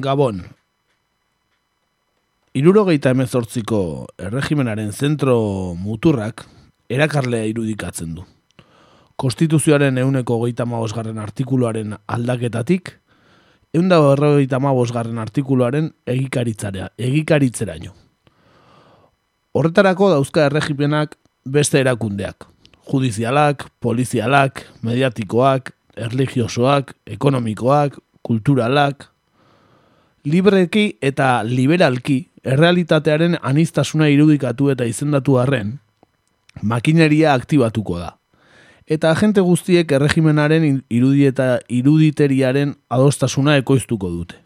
Gabon. Irurogeita emezortziko erregimenaren zentro muturrak erakarlea irudikatzen du. Konstituzioaren euneko goita garren artikuluaren aldaketatik, eunda berrogeita garren artikuluaren egikaritzarea, egikaritzeraino. Horretarako dauzka erregimenak beste erakundeak. Judizialak, polizialak, mediatikoak, erligiosoak, ekonomikoak, kulturalak, libreki eta liberalki errealitatearen anistasuna irudikatu eta izendatu arren, makineria aktibatuko da. Eta agente guztiek erregimenaren irudi eta iruditeriaren adostasuna ekoiztuko dute.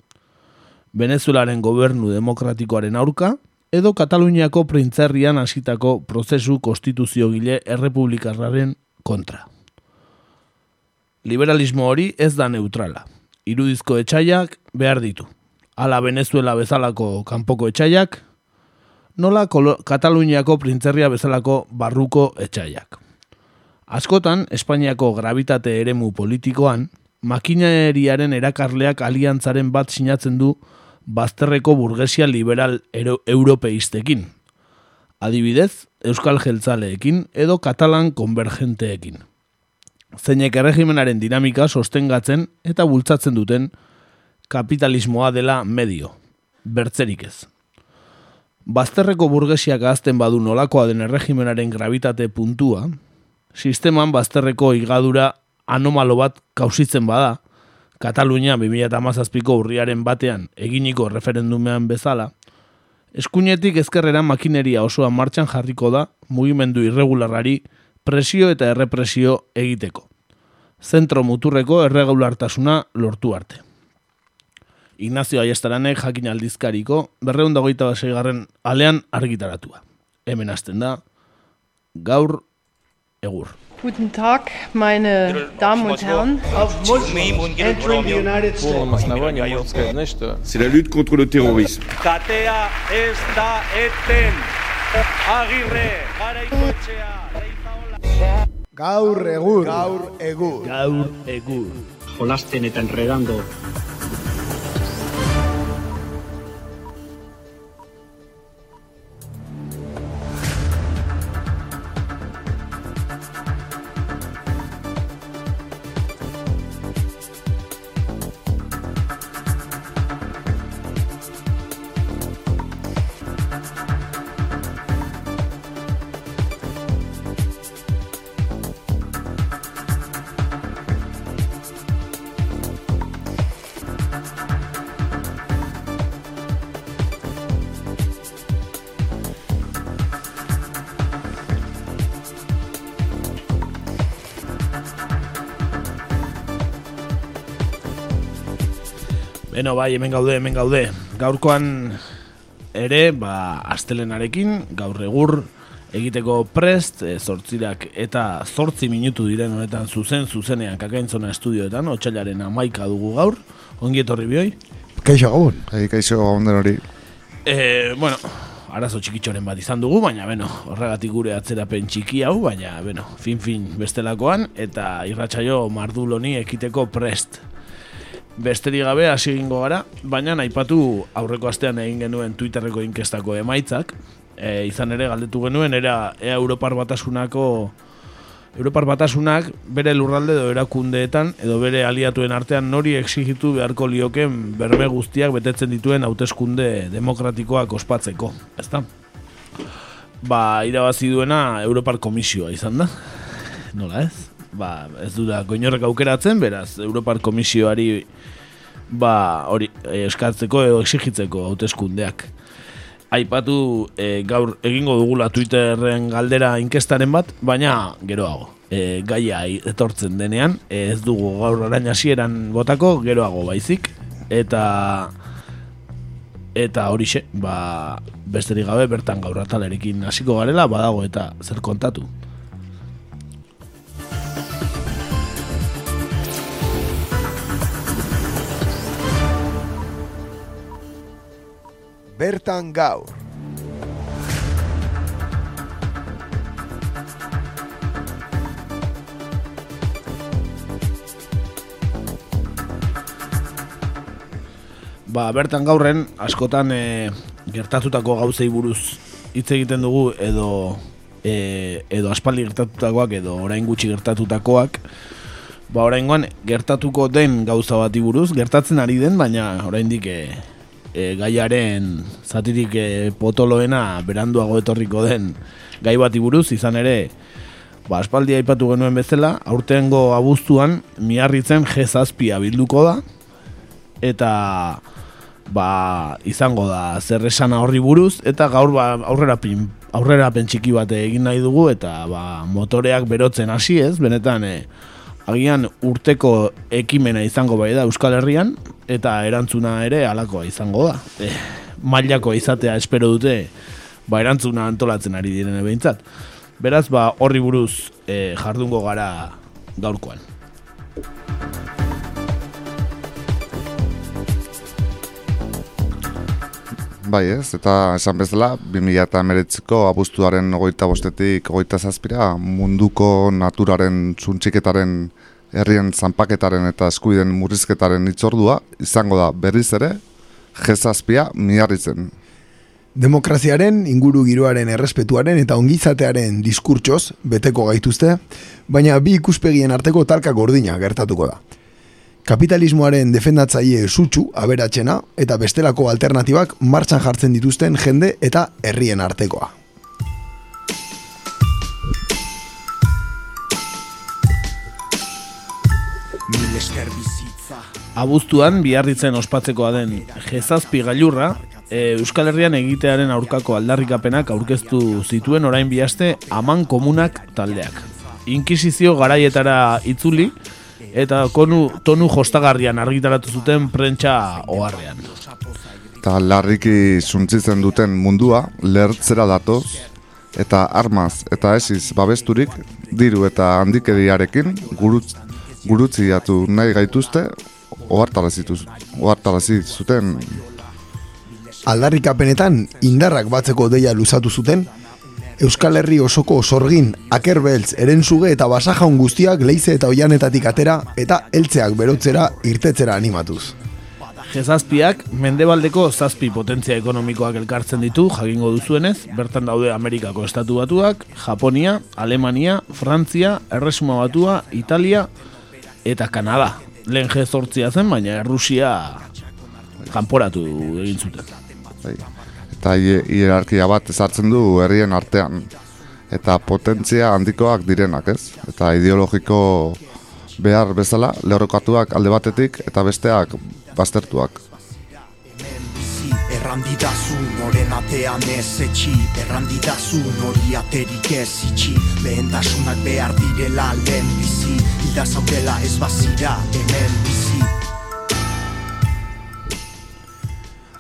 Venezuelaren gobernu demokratikoaren aurka, edo Kataluniako printzerrian hasitako prozesu konstituzio gile errepublikarraren kontra. Liberalismo hori ez da neutrala. Irudizko etxaiak behar ditu ala Venezuela bezalako kanpoko etxaiak, nola Kataluniako printzerria bezalako barruko etxaiak. Askotan, Espainiako gravitate eremu politikoan, makineriaren erakarleak aliantzaren bat sinatzen du bazterreko burgesia liberal europeistekin. Adibidez, Euskal Jeltzaleekin edo Katalan konvergenteekin. Zeinek erregimenaren dinamika sostengatzen eta bultzatzen duten kapitalismoa dela medio, bertzerik ez. Bazterreko burgesiak azten badu nolakoa den erregimenaren gravitate puntua, sisteman bazterreko igadura anomalo bat kausitzen bada, Katalunia 2008ko urriaren batean eginiko referendumean bezala, eskuinetik ezkerrera makineria osoa martxan jarriko da mugimendu irregularrari presio eta errepresio egiteko. Zentro muturreko erregulartasuna lortu arte. Ignacio Aiestaranek jakin aldizkariko berreun dagoita garren alean argitaratua. Hemen hasten da, gaur egur. Guten Tag, meine Damen und Herren. C'est la lutte contre le terrorisme. Katea ez da eten. Agirre, garaikoetxea, Gaur egur. Gaur egur. Gaur egur. Jolasten eta enredando Beno, bai, hemen gaude, hemen gaude. Gaurkoan ere, ba, astelenarekin, gaur egur, egiteko prest, e, zortzirak eta zortzi minutu diren honetan zuzen, zuzenean kakaintzona estudioetan, otxailaren amaika dugu gaur, ongi etorri bihoi? Kaixo gabun, egi kaixo gabun den hori. E, bueno, arazo txikitxoren bat izan dugu, baina, beno, horregatik gure atzerapen txiki hau, baina, beno, fin-fin bestelakoan, eta irratsaio marduloni ekiteko prest besterik gabe hasi egingo gara, baina aipatu aurreko astean egin genuen Twitterreko inkestako emaitzak, e, izan ere galdetu genuen era ea Europar Batasunako Europar Batasunak bere lurralde edo erakundeetan edo bere aliatuen artean nori exigitu beharko lioken berme guztiak betetzen dituen hauteskunde demokratikoak ospatzeko, ezta? Ba, irabazi duena Europar Komisioa izan da. Nola ez? ba, ez du da goinorrek aukeratzen, beraz, Europar Komisioari ba, hori, eh, eskatzeko edo exigitzeko hauteskundeak. Aipatu e, gaur egingo dugula Twitterren galdera inkestaren bat, baina geroago. E, gaia etortzen denean, ez dugu gaur orain hasieran botako, geroago baizik. Eta eta horixe, ba, besterik gabe bertan gaur atalerekin hasiko garela, badago eta zer kontatu. Bertan gaur. ba, bertan gaurren, askotan e, gertatutako gauzei buruz hitz egiten dugu edo e, edo aspaldi gertatutakoak edo orain gutxi gertatutakoak ba oraingoan gertatuko den gauza bati buruz gertatzen ari den baina oraindik e, e, gaiaren zatirik e, potoloena beranduago etorriko den gai bati buruz izan ere ba aspaldi aipatu genuen bezala aurtengo abuztuan miarritzen G7 bilduko da eta ba, izango da zer esana horri buruz eta gaur ba, aurrera pin, aurrera pentsiki bat egin nahi dugu eta ba, motoreak berotzen hasi ez benetan e, agian urteko ekimena izango bai da Euskal Herrian eta erantzuna ere alakoa izango da. E, mailako izatea espero dute ba, erantzuna antolatzen ari direne behintzat. Beraz ba, horri buruz e, jardungo gara gaurkoan. Bai ez, eta esan bezala, 2008ko abuztuaren ogoita bostetik ogoita zazpira, munduko naturaren zuntxiketaren herrien zanpaketaren eta eskuiden murrizketaren itzordua, izango da berriz ere, jezazpia miarritzen. Demokraziaren, inguru giroaren errespetuaren eta ongizatearen diskurtsoz beteko gaituzte, baina bi ikuspegien arteko talka gordina gertatuko da kapitalismoaren defendatzaile sutsu aberatxena eta bestelako alternatibak martxan jartzen dituzten jende eta herrien artekoa. Abuztuan biharritzen ospatzekoa den jezazpi gailurra, e, Euskal Herrian egitearen aurkako aldarrikapenak aurkeztu zituen orain bihaste aman komunak taldeak. Inkisizio garaietara itzuli, eta konu, tonu jostagarrian argitaratu zuten prentsa oharrean. Eta larriki zuntzitzen duten mundua, lertzera datoz, eta armaz eta esiz babesturik, diru eta handikediarekin gurutz, gurutziatu nahi gaituzte, ohartarazi zuten. Aldarrikapenetan indarrak batzeko deia luzatu zuten, Euskal Herri osoko sorgin, akerbeltz, erenzuge eta basajaun guztiak leize eta oianetatik atera eta heltzeak berotzera irtetzera animatuz. Jezazpiak, mendebaldeko zazpi potentzia ekonomikoak elkartzen ditu, jagingo duzuenez, bertan daude Amerikako estatu batuak, Japonia, Alemania, Frantzia, Erresuma batua, Italia eta Kanada. Lehen jezortzia zen, baina Rusia kanporatu egin zuten. Bai eta hierarkia bat ezartzen du herrien artean eta potentzia handikoak direnak, ez? Eta ideologiko behar bezala lerrokatuak alde batetik eta besteak baztertuak. Errandidazu noren atean ez etxi Errandidazu nori aterik ez itxi Lehendasunak behar direla lehen bizi Hilda zaudela ez bazira hemen bizi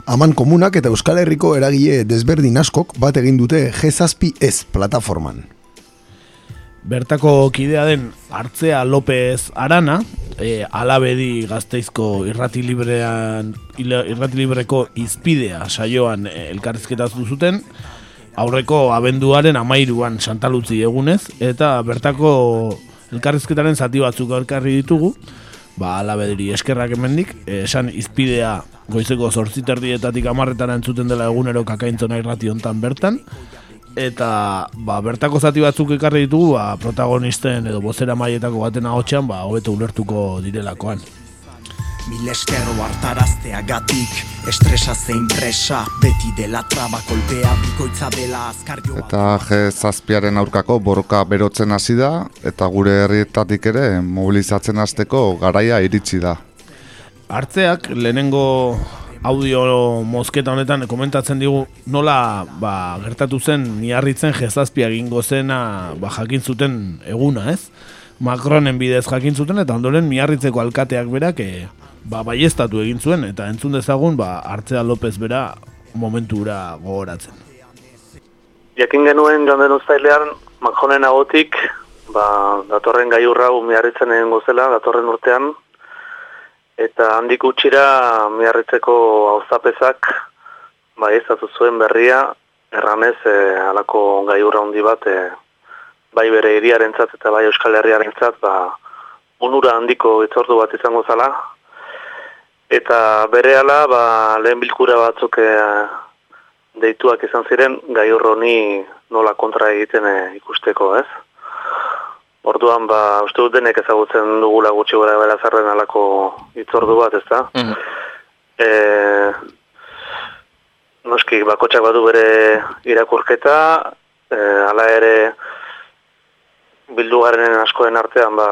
Aman komunak eta Euskal Herriko eragile desberdin askok bat egin dute G-Zazpi ez plataforman. Bertako kidea den Artzea López Arana, e, alabedi gazteizko irrati, librean, irrati libreko izpidea saioan e, elkarrizketaz duzuten, aurreko abenduaren amairuan santalutzi egunez, eta bertako elkarrizketaren zati batzuk elkarri ditugu, ba, alabediri eskerrak emendik, esan izpidea goizeko zortziterdietatik amarretan entzuten dela egunero kakaintzona irrati hontan bertan, eta ba, bertako zati batzuk ekarri ditugu ba, protagonisten edo bozera maietako baten ahotxean ba, hobeto ulertuko direlakoan. Mil eskerro hartarazteagatik Estresa zein presa Beti dela traba kolpea Bikoitza dela azkar joa Eta je zazpiaren aurkako borroka berotzen hasi da Eta gure herrietatik ere mobilizatzen hasteko garaia iritsi da Artzeak lehenengo audio mozketa honetan komentatzen digu nola ba, gertatu zen miarritzen jezazpia egingo zena ba, jakin zuten eguna, ez? Macronen bidez jakin zuten eta ondoren miarritzeko alkateak berak e, ba, baiestatu egin zuen eta entzun dezagun ba, Artzea López bera momentura gogoratzen. Jakin genuen joan den uztailean Macronen agotik ba, datorren gaiurra miarritzen egin gozela, datorren urtean eta handik utxira miarritzeko auzapezak baiestatu zuen berria erranez e, alako gaiurra handi bat e, bai bere iriarentzat eta bai Euskal Herriarentzat ba, onura handiko itzordu bat izango zala Eta berehala ba, lehen bilkura batzuk e, deituak izan ziren gai honi nola kontra egiten e, ikusteko, ez? Orduan, ba, uste dut denek ezagutzen dugula gutxi gora bera zerren alako itzordu bat, ez da? Mhm. E, noski, bakotxak badu bere irakurketa, e, ala ere bildugarrenen askoen artean, ba,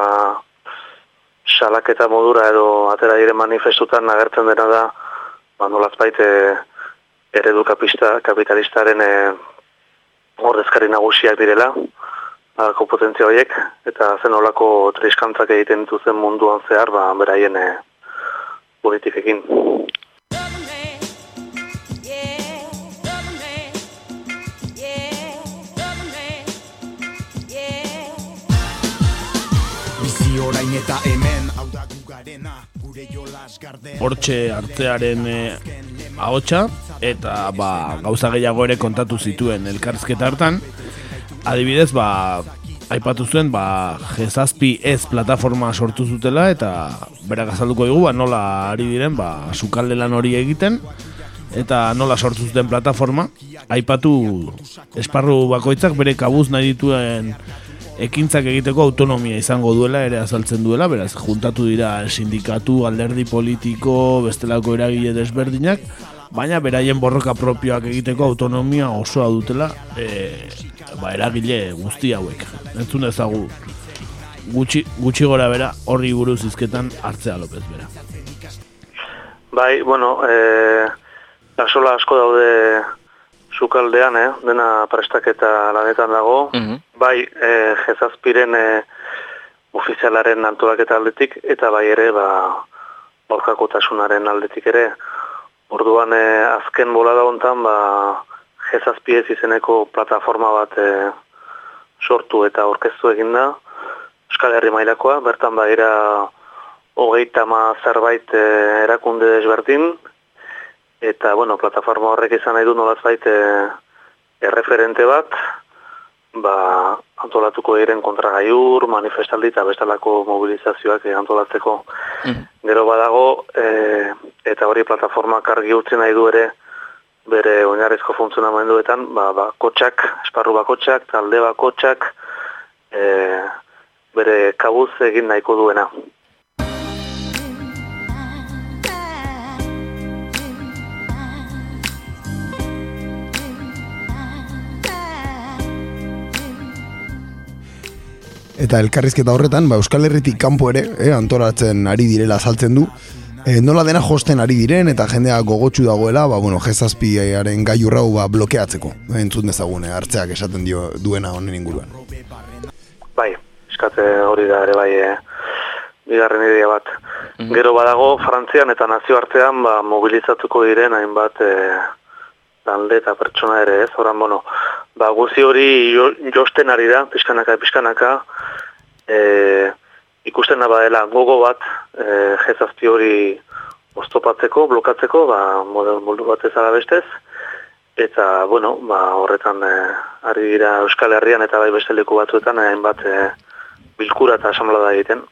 salaketa modura edo atera dire manifestutan agertzen dena da, ba, nolazbait e, eredu kapitalistaren e, ordezkari nagusiak direla, alako potentzia horiek, eta zen olako triskantzak egiten dituzen munduan zehar, ba, beraien e, politikekin. Bizi orain eta hemen hau da gugarena gure jolas garden Hortxe artearen e, ahotsa eta ba, gauza gehiago ere kontatu zituen elkarrizketa hartan. Adibidez, ba, aipatu zuen, ba, jezazpi ez plataforma sortu zutela eta berak azalduko digu, ba, nola ari diren, ba, sukalde lan hori egiten eta nola sortu zuten plataforma. Aipatu esparru bakoitzak bere kabuz nahi dituen ekintzak egiteko autonomia izango duela ere azaltzen duela, beraz, juntatu dira sindikatu, alderdi politiko, bestelako eragile desberdinak, baina beraien borroka propioak egiteko autonomia osoa dutela e, ba, eragile guzti hauek. Entzun ezagu gutxi, gutxi gora bera horri buruz izketan hartzea López bera. Bai, bueno, e, asola asko daude sukaldean, eh? dena prestaketa lanetan dago. Bai, e, jezazpiren e, ofizialaren antolaketa aldetik, eta bai ere, ba, borkakotasunaren aldetik ere. Orduan, e, azken bolada hontan, ba, jezazpi ez izeneko plataforma bat e, sortu eta orkestu eginda, Euskal Herri mailakoa, bertan baira hogeita ma zerbait e, erakunde desberdin, eta, bueno, plataforma horrek izan nahi du nolazbait e, erreferente bat, ba, antolatuko diren kontragaiur, manifestaldi eta bestalako mobilizazioak e, antolatzeko. Gero badago, e, eta hori plataformak argi utzi nahi du ere, bere oinarrizko funtzionamenduetan, ba, ba, kotxak, esparru bakotxak, talde bakotxak, e, bere kabuz egin nahiko duena. Eta elkarrizketa horretan, ba, Euskal Herritik kanpo ere, eh, antolatzen ari direla azaltzen du, e, nola dena josten ari diren eta jendea gogotsu dagoela, ba, bueno, jezazpiaren gaiurra hau ba, blokeatzeko. Entzun dezagun, eh, hartzeak esaten dio duena honen inguruan. Bai, eskate hori da ere bai, e, bigarren idea bat. Gero badago, Frantzian eta nazioartean ba, mobilizatuko diren hainbat e, talde eta pertsona ere ez, oran, bueno, ba, guzi hori jo, josten ari da, pixkanaka, pixkanaka, e, ikusten da badela gogo bat e, jezazpi hori oztopatzeko, blokatzeko, ba, model moldu bat ez bestez, eta, bueno, ba, horretan e, ari dira Euskal Herrian eta bai beste leku batzuetan hainbat e, bilkura eta asamblada egiten.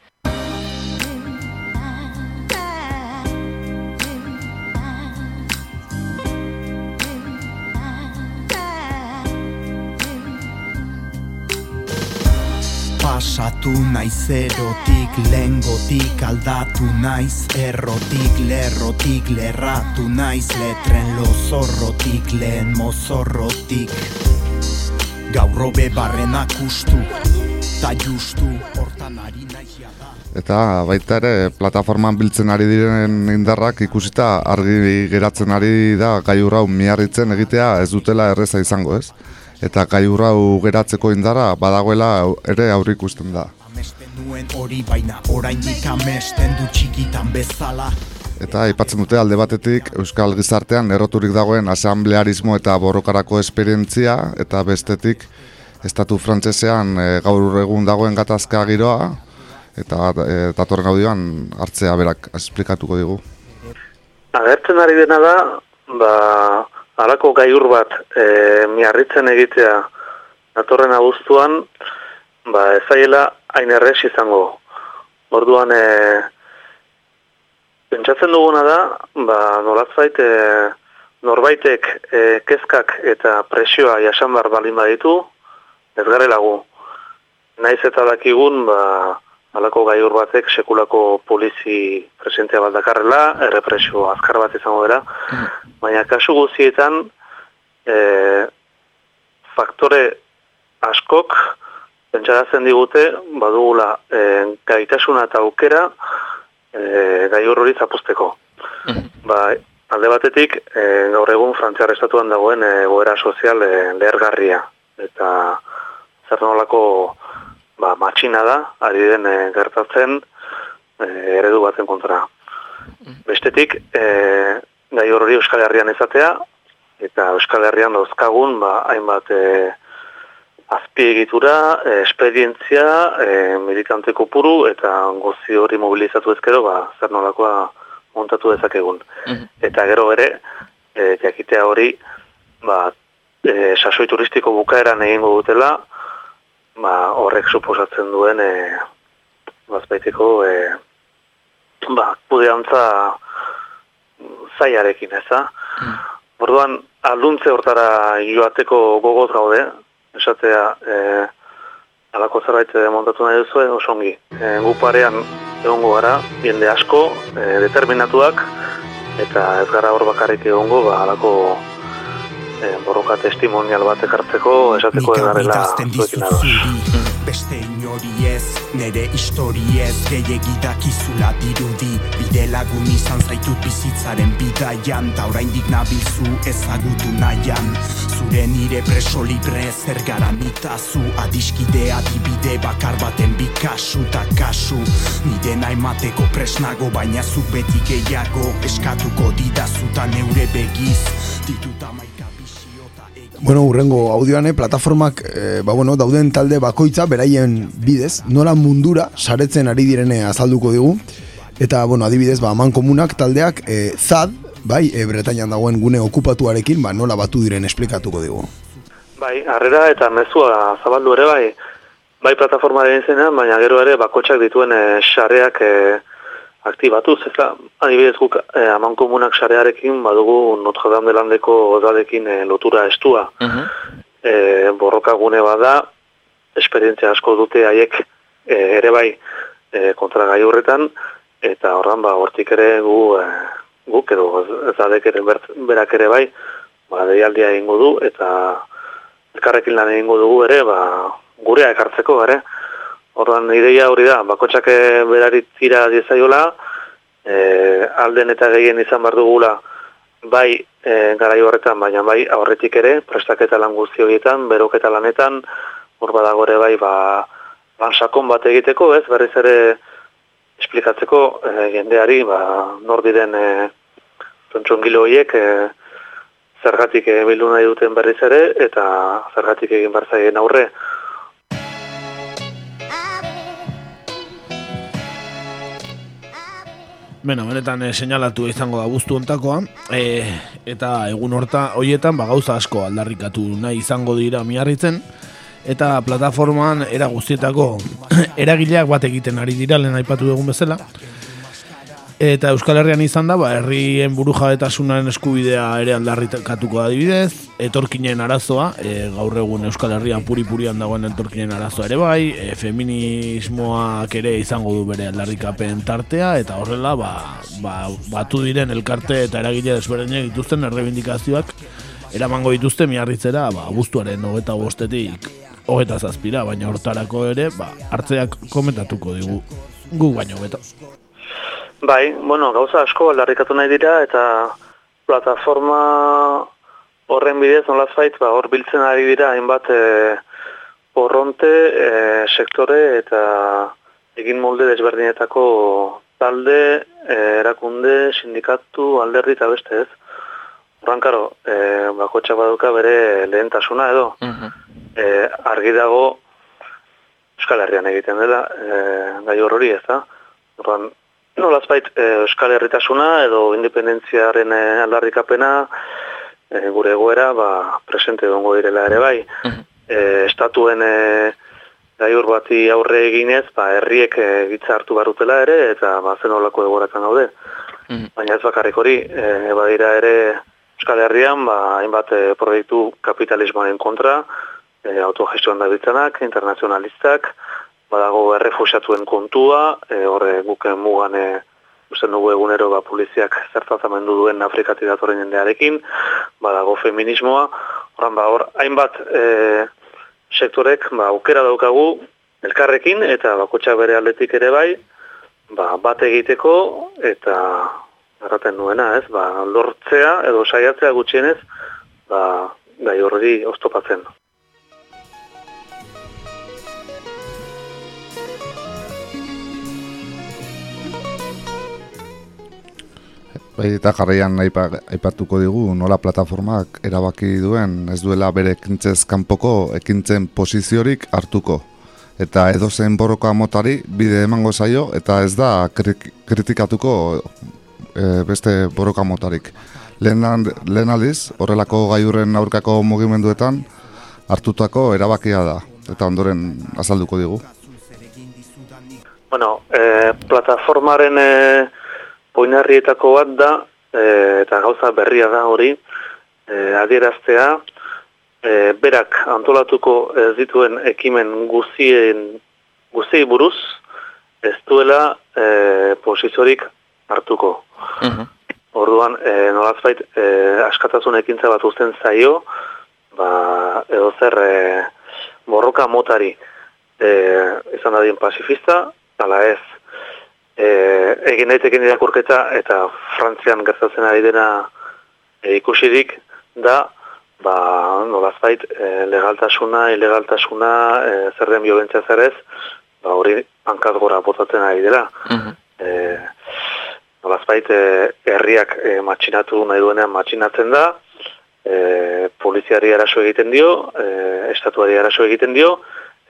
Pasatu naiz erotik, lengotik aldatu naiz Errotik, lerrotik, lerratu naiz Letren lozorrotik, lehen mozorrotik Gaur hobe barrenak ustu, ta justu Hortan ari naiz jada Eta baita ere plataforman biltzen ari diren indarrak ikusita argi geratzen ari da gaiur hau miarritzen egitea ez dutela erreza izango ez. Eta gaiur hau geratzeko indarra badagoela ere aurrik ikusten da. Amesten nuen hori baina oraindik amesten du txikitan bezala Eta aipatzen dute alde batetik Euskal Gizartean erroturik dagoen asamblearismo eta borrokarako esperientzia eta bestetik estatu frantsesean e, gaur egun dagoen gatazka giroa eta e, datorren audioan hartzea berak esplikatuko digu. Agertzen ari dena da, ba, alako gaiur bat e, miarritzen egitea datorren abuztuan, ba, ezaiela hain errez izango. Orduan, e, Pentsatzen duguna da, ba, nolazbait, e, norbaitek e, kezkak eta presioa jasan bar balin baditu, ez garelagu. Naiz eta dakigun, ba, alako gaiur batek sekulako polizi presentzia bat dakarrela, errepresio azkar bat izango dela, baina kasu guztietan, e, faktore askok, pentsarazen digute, badugula e, gaitasuna eta aukera, e, gai horrori zapusteko. Ba, alde batetik, e, gaur egun Frantziar estatuan dagoen e, goera sozial e, lehergarria. Eta zer nolako ba, matxina da, ari den e, gertatzen e, eredu baten kontra. Bestetik, e, gai horrori Euskal Herrian ezatea, eta Euskal Herrian dauzkagun, ba, hainbat e, azpiegitura, e, esperientzia, e, medikante kopuru eta gozi hori mobilizatu ezkero, ba, zer nolakoa montatu dezakegun. Eta gero ere, e, jakitea hori, ba, e, sasoi turistiko bukaeran egingo dutela, ba, horrek suposatzen duen e, bazbaiteko e, ba, kudeantza zaiarekin, ez da? Orduan, aluntze hortara joateko gogoz gaude, esatea, e, alako zerbait montatu nahi duzu, oso ongi. E, gu parean egongo gara, jende asko, e, determinatuak, eta ez gara hor bakarrik egongo, ba, alako e, borroka testimonial bat ekartzeko, esateko idazten zuekin ados. Beste inori ez, nere histori ez Gehiegi dakizula dirudi Bide lagun izan zaitut bizitzaren bidaian Ta oraindik nabizu ezagutu nahian. Zure nire preso libre zer gara nitazu Adiskidea dibide bakar baten bikasu ta kasu. Nire nahi mateko presnago baina zuk beti gehiago Eskatuko didazuta neure begiz. Dituta ta egi Bueno, urrengo audioan, eh, plataformak, eh, ba, bueno, dauden talde bakoitza, beraien bidez, nola mundura saretzen ari direne azalduko digu. Eta, bueno, adibidez, ba, aman komunak taldeak, eh, ZAD, bai, e, Bretañan dagoen gune okupatuarekin, ba, nola batu diren esplikatuko digu. Bai, harrera eta mezua zabaldu ere bai, bai plataforma egin zenean, baina gero ere bakotxak dituen e, sareak e, aktibatuz, ez da, adibidez guk e, aman komunak sarearekin badugu Notre Dame de Landeko odadekin e, lotura estua. E, borroka gune bada, esperientzia asko dute haiek e, ere bai e, kontra gai horretan, eta horran ba, hortik ere gu, e, guk edo ez adek ere berak ere bai, ba, deialdia egingo du, eta elkarrekin lan egingo dugu ere, ba, gurea ekartzeko ere. Orduan ideia hori da, bakotxak eh, berari tira diezaiola, e, alden eta gehien izan behar dugula, bai e, garai horretan, baina bai aurretik ere, prestaketa lan guzti horietan, beroketa lanetan, hor badago ere bai, ba, lan sakon bat egiteko, ez, berriz ere esplikatzeko e, jendeari, ba, nor diren e, tontxongilo horiek, e, zergatik e, bildu nahi duten berriz ere, eta zergatik egin behar zaien aurre. Beno, benetan e, seinalatu izango da guztu ontakoa, e, eta egun horta hoietan ba, gauza asko aldarrikatu nahi izango dira miarritzen, eta plataformaan era guztietako eragileak bat egiten ari dira lehen aipatu dugun bezala. Eta Euskal Herrian izan da, ba, herrien buru jabetasunaren eskubidea ere aldarrikatuko da adibidez, etorkinen arazoa, e, gaur egun Euskal Herrian puri-purian dagoen etorkinen arazoa ere bai, e, feminismoak ere izango du bere aldarrikapen tartea, eta horrela, ba, ba, batu diren elkarte eta eragile desberdinak dituzten errebindikazioak eramango dituzte miarritzera, ba, guztuaren hogeta bostetik hogeta zazpira, baina hortarako ere, ba, hartzeak komentatuko digu. Gu baino beto. Bai, bueno, gauza asko aldarrikatu nahi dira eta plataforma horren bidez nolazbait ba hor biltzen ari dira hainbat e, porronte, e, sektore eta egin molde desberdinetako talde, e, erakunde, sindikatu, alderdi eta beste ez. Horran, karo, e, bakotxa baduka bere lehentasuna edo, e, argi dago Euskal Herrian egiten dela, e, gai hori ez da. Horran, nolazbait e, Euskal Herritasuna edo independentziaren e, aldarrikapena e, gure egoera ba, presente dongo direla ere bai. E, estatuen e, gaiur bati aurre eginez, ba, herriek e, gitza hartu barutela ere, eta ba, zen olako egoratzen gaude. baina ez bakarrik hori, e, badira ere Euskal Herrian, ba, hainbat e, proiektu kapitalismoaren kontra, e, autogestioan dabiltzanak, internazionalistak, badago errefusiatuen kontua, e, horre guken mugan e, usten egunero ba, poliziak zertazamendu duen Afrikatik datorren jendearekin, badago feminismoa, horren ba, hor, hainbat e, sektorek ba, aukera daukagu elkarrekin eta bakotxa bere aldetik ere bai, ba, bat egiteko eta erraten nuena, ez, ba, lortzea edo saiatzea gutxienez, ba, gai horri oztopatzen. Bai, eta jarraian aipa, aipatuko digu nola plataformak erabaki duen ez duela bere ekintzez kanpoko ekintzen posiziorik hartuko. Eta edozen borroka motari bide emango zaio eta ez da kri- kritikatuko e, beste borroka motarik. Lehen, lehen aldiz, horrelako gaiurren aurkako mugimenduetan hartutako erabakia da. Eta ondoren azalduko digu. Bueno, e, plataformaren e, oinarrietako bat da, e, eta gauza berria da hori, e, adieraztea, e, berak antolatuko ez dituen ekimen guzien, guziei buruz, ez duela e, posiziorik hartuko. Orduan, e, nolazbait, e, askatasun ekintza bat uzten zaio, ba, edo zer e, borroka motari e, izan dadien pasifista, ala ez, e, egin daiteken irakurketa eta Frantzian gertatzen ari dena e, ikusirik da ba, nolazbait e, legaltasuna, ilegaltasuna, e, zer den biobentzia zer ez, ba, hori hankaz gora botatzen ari dela. E, nolazbait e, herriak e, matxinatu nahi duenean matxinatzen da, e, poliziari arazo egiten dio, e, estatuari arazo egiten dio,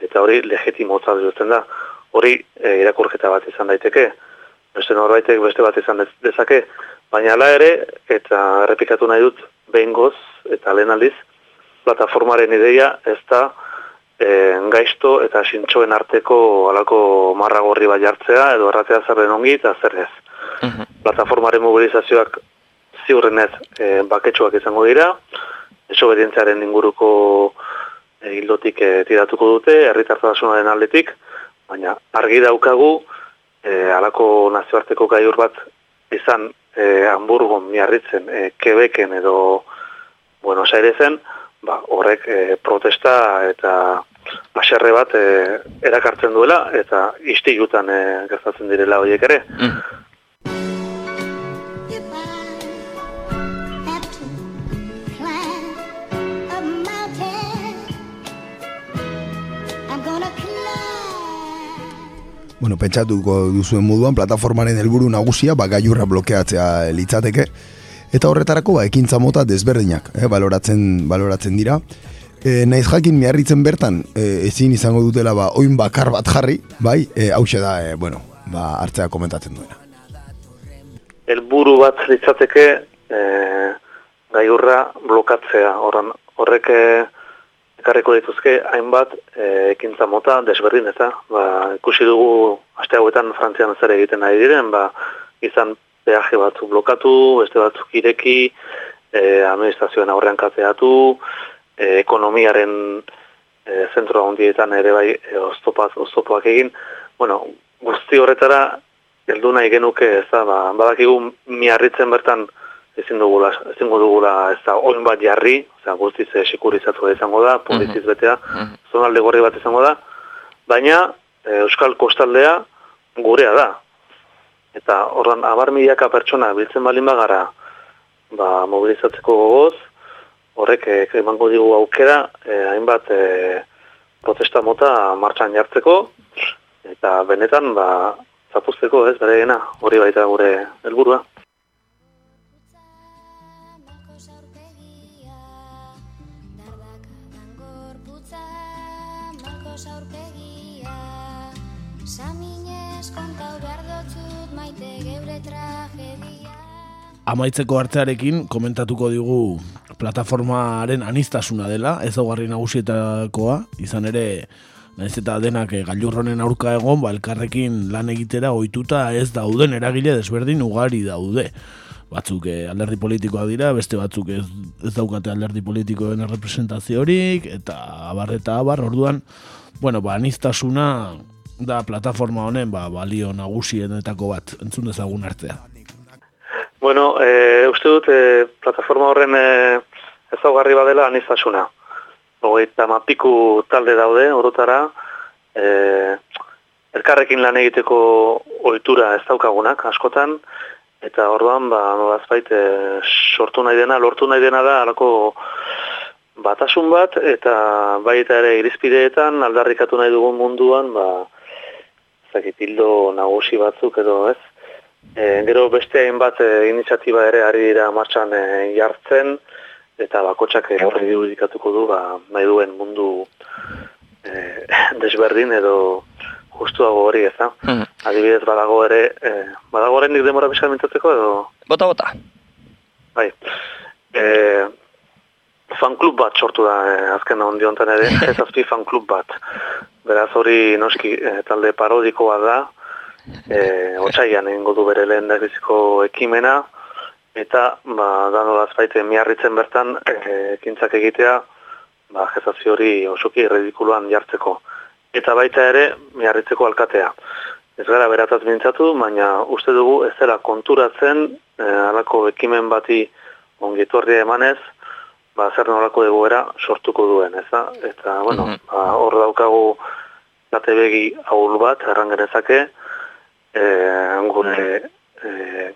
eta hori legitimotza duten da. Hori e, irakurketa bat izan daiteke, beste norbaitek beste bat izan dez- dezake, baina hala ere, eta errepikatu nahi dut, behin eta lehen aldiz, plataformaren ideia ez da e, gaizto eta sintxoen arteko alako marra gorri bat jartzea, edo erratea zer den ongi eta zer ez. Plataformaren mobilizazioak ziurrenez e, baketsuak izango dira, desobedientziaren inguruko e, hildotik e, tiratuko dute, herritartasunaren aldetik, baina argi daukagu e, alako nazioarteko gaiur bat izan e, Hamburgon, Miarritzen, e, Quebecen edo Buenos Airesen, ba, horrek e, protesta eta baserre bat e, erakartzen duela eta istilutan e, gertatzen direla horiek ere. Bueno, pentsatuko duzuen moduan, plataformaren helburu nagusia, ba, gaiurra blokeatzea litzateke, eta horretarako, ba, ekintza mota desberdinak, eh, baloratzen, baloratzen dira. E, naiz jakin miarritzen bertan, e, ezin izango dutela, ba, oin bakar bat jarri, bai, e, hause da, e, bueno, ba, hartzea komentatzen duena. helburu bat litzateke e, gaiurra blokatzea. Horren, horrek ekarriko dituzke hainbat e, ekintza mota desberdin eta ba, ikusi dugu aste hauetan Frantzian zer egiten ari diren, ba, izan peaje batzuk blokatu, beste batzuk ireki, e, administrazioen aurrean kateatu, e, ekonomiaren e, zentro handietan ere bai e, oztopaz, oztopoak egin. Bueno, guzti horretara heldu nahi genuke, ez da, ba, badakigu miarritzen bertan ezin dugula, ezin dugula ez da, oin bat jarri, osea, guztiz eh, sekurizatu izango da, poliziz betea, zonalde gorri bat izango da, baina eh, Euskal Kostaldea gurea da. Eta horran, abar milaka pertsona biltzen balin bagara, ba, mobilizatzeko gogoz, horrek eh, emango digu aukera, eh, hainbat eh, protesta mota martxan jartzeko, eta benetan, ba, zapuzteko, ez, bereena, hori baita gure helburua. Amaitzeko hartzearekin komentatuko digu plataformaren anistasuna dela, ezaugarri nagusietakoa, izan ere Naiz eta denak e, gailurronen aurka egon, ba, elkarrekin lan egitera ohituta ez dauden eragile desberdin ugari daude. Batzuk eh, alderdi politikoak dira, beste batzuk ez, ez daukate alderdi politikoen representaziorik, eta abar eta abar, orduan, bueno, ba, aniztasuna da plataforma honen ba, balio nagusienetako bat, entzun dezagun artea. Bueno, e, uste dut, e, plataforma horren e, ezaugarri badela aniztasuna. Hogeita mapiku talde daude, orotara, e, elkarrekin lan egiteko ohitura ez daukagunak, askotan, eta orduan, ba, nolazbait, e, sortu nahi dena, lortu nahi dena da, alako batasun bat, eta baita ere irizpideetan, aldarrikatu nahi dugun munduan, ba, zakitildo nagusi batzuk edo ez, E, gero beste hainbat e, iniziatiba ere ari dira martxan e, jartzen, eta bakotsak e, horri dirudikatuko du, ba, nahi duen mundu e, desberdin edo justuago hori ez da. Hmm. Adibidez badago ere, e, badago ere nik demora bizar mintzatzeko edo... Bota, bota. Bai. E, fan klub bat sortu da e, azken ondi honetan ere, ez azpi fan klub bat. Beraz hori noski e, talde parodikoa da, e, otxaian egingo du bere lehen ekimena, eta ba, danolaz baite miarritzen bertan e, ekintzak egitea ba, jezazio hori osoki erredikuluan jartzeko. Eta baita ere miarritzeko alkatea. Ez gara berataz mintzatu, baina uste dugu ez dela konturatzen e, alako ekimen bati ongitu emanez, ba, zer nolako egoera sortuko duen, ez da? Eta, bueno, mhm. ba, hor daukagu gate begi ahul bat, errangerezake, e, gure e,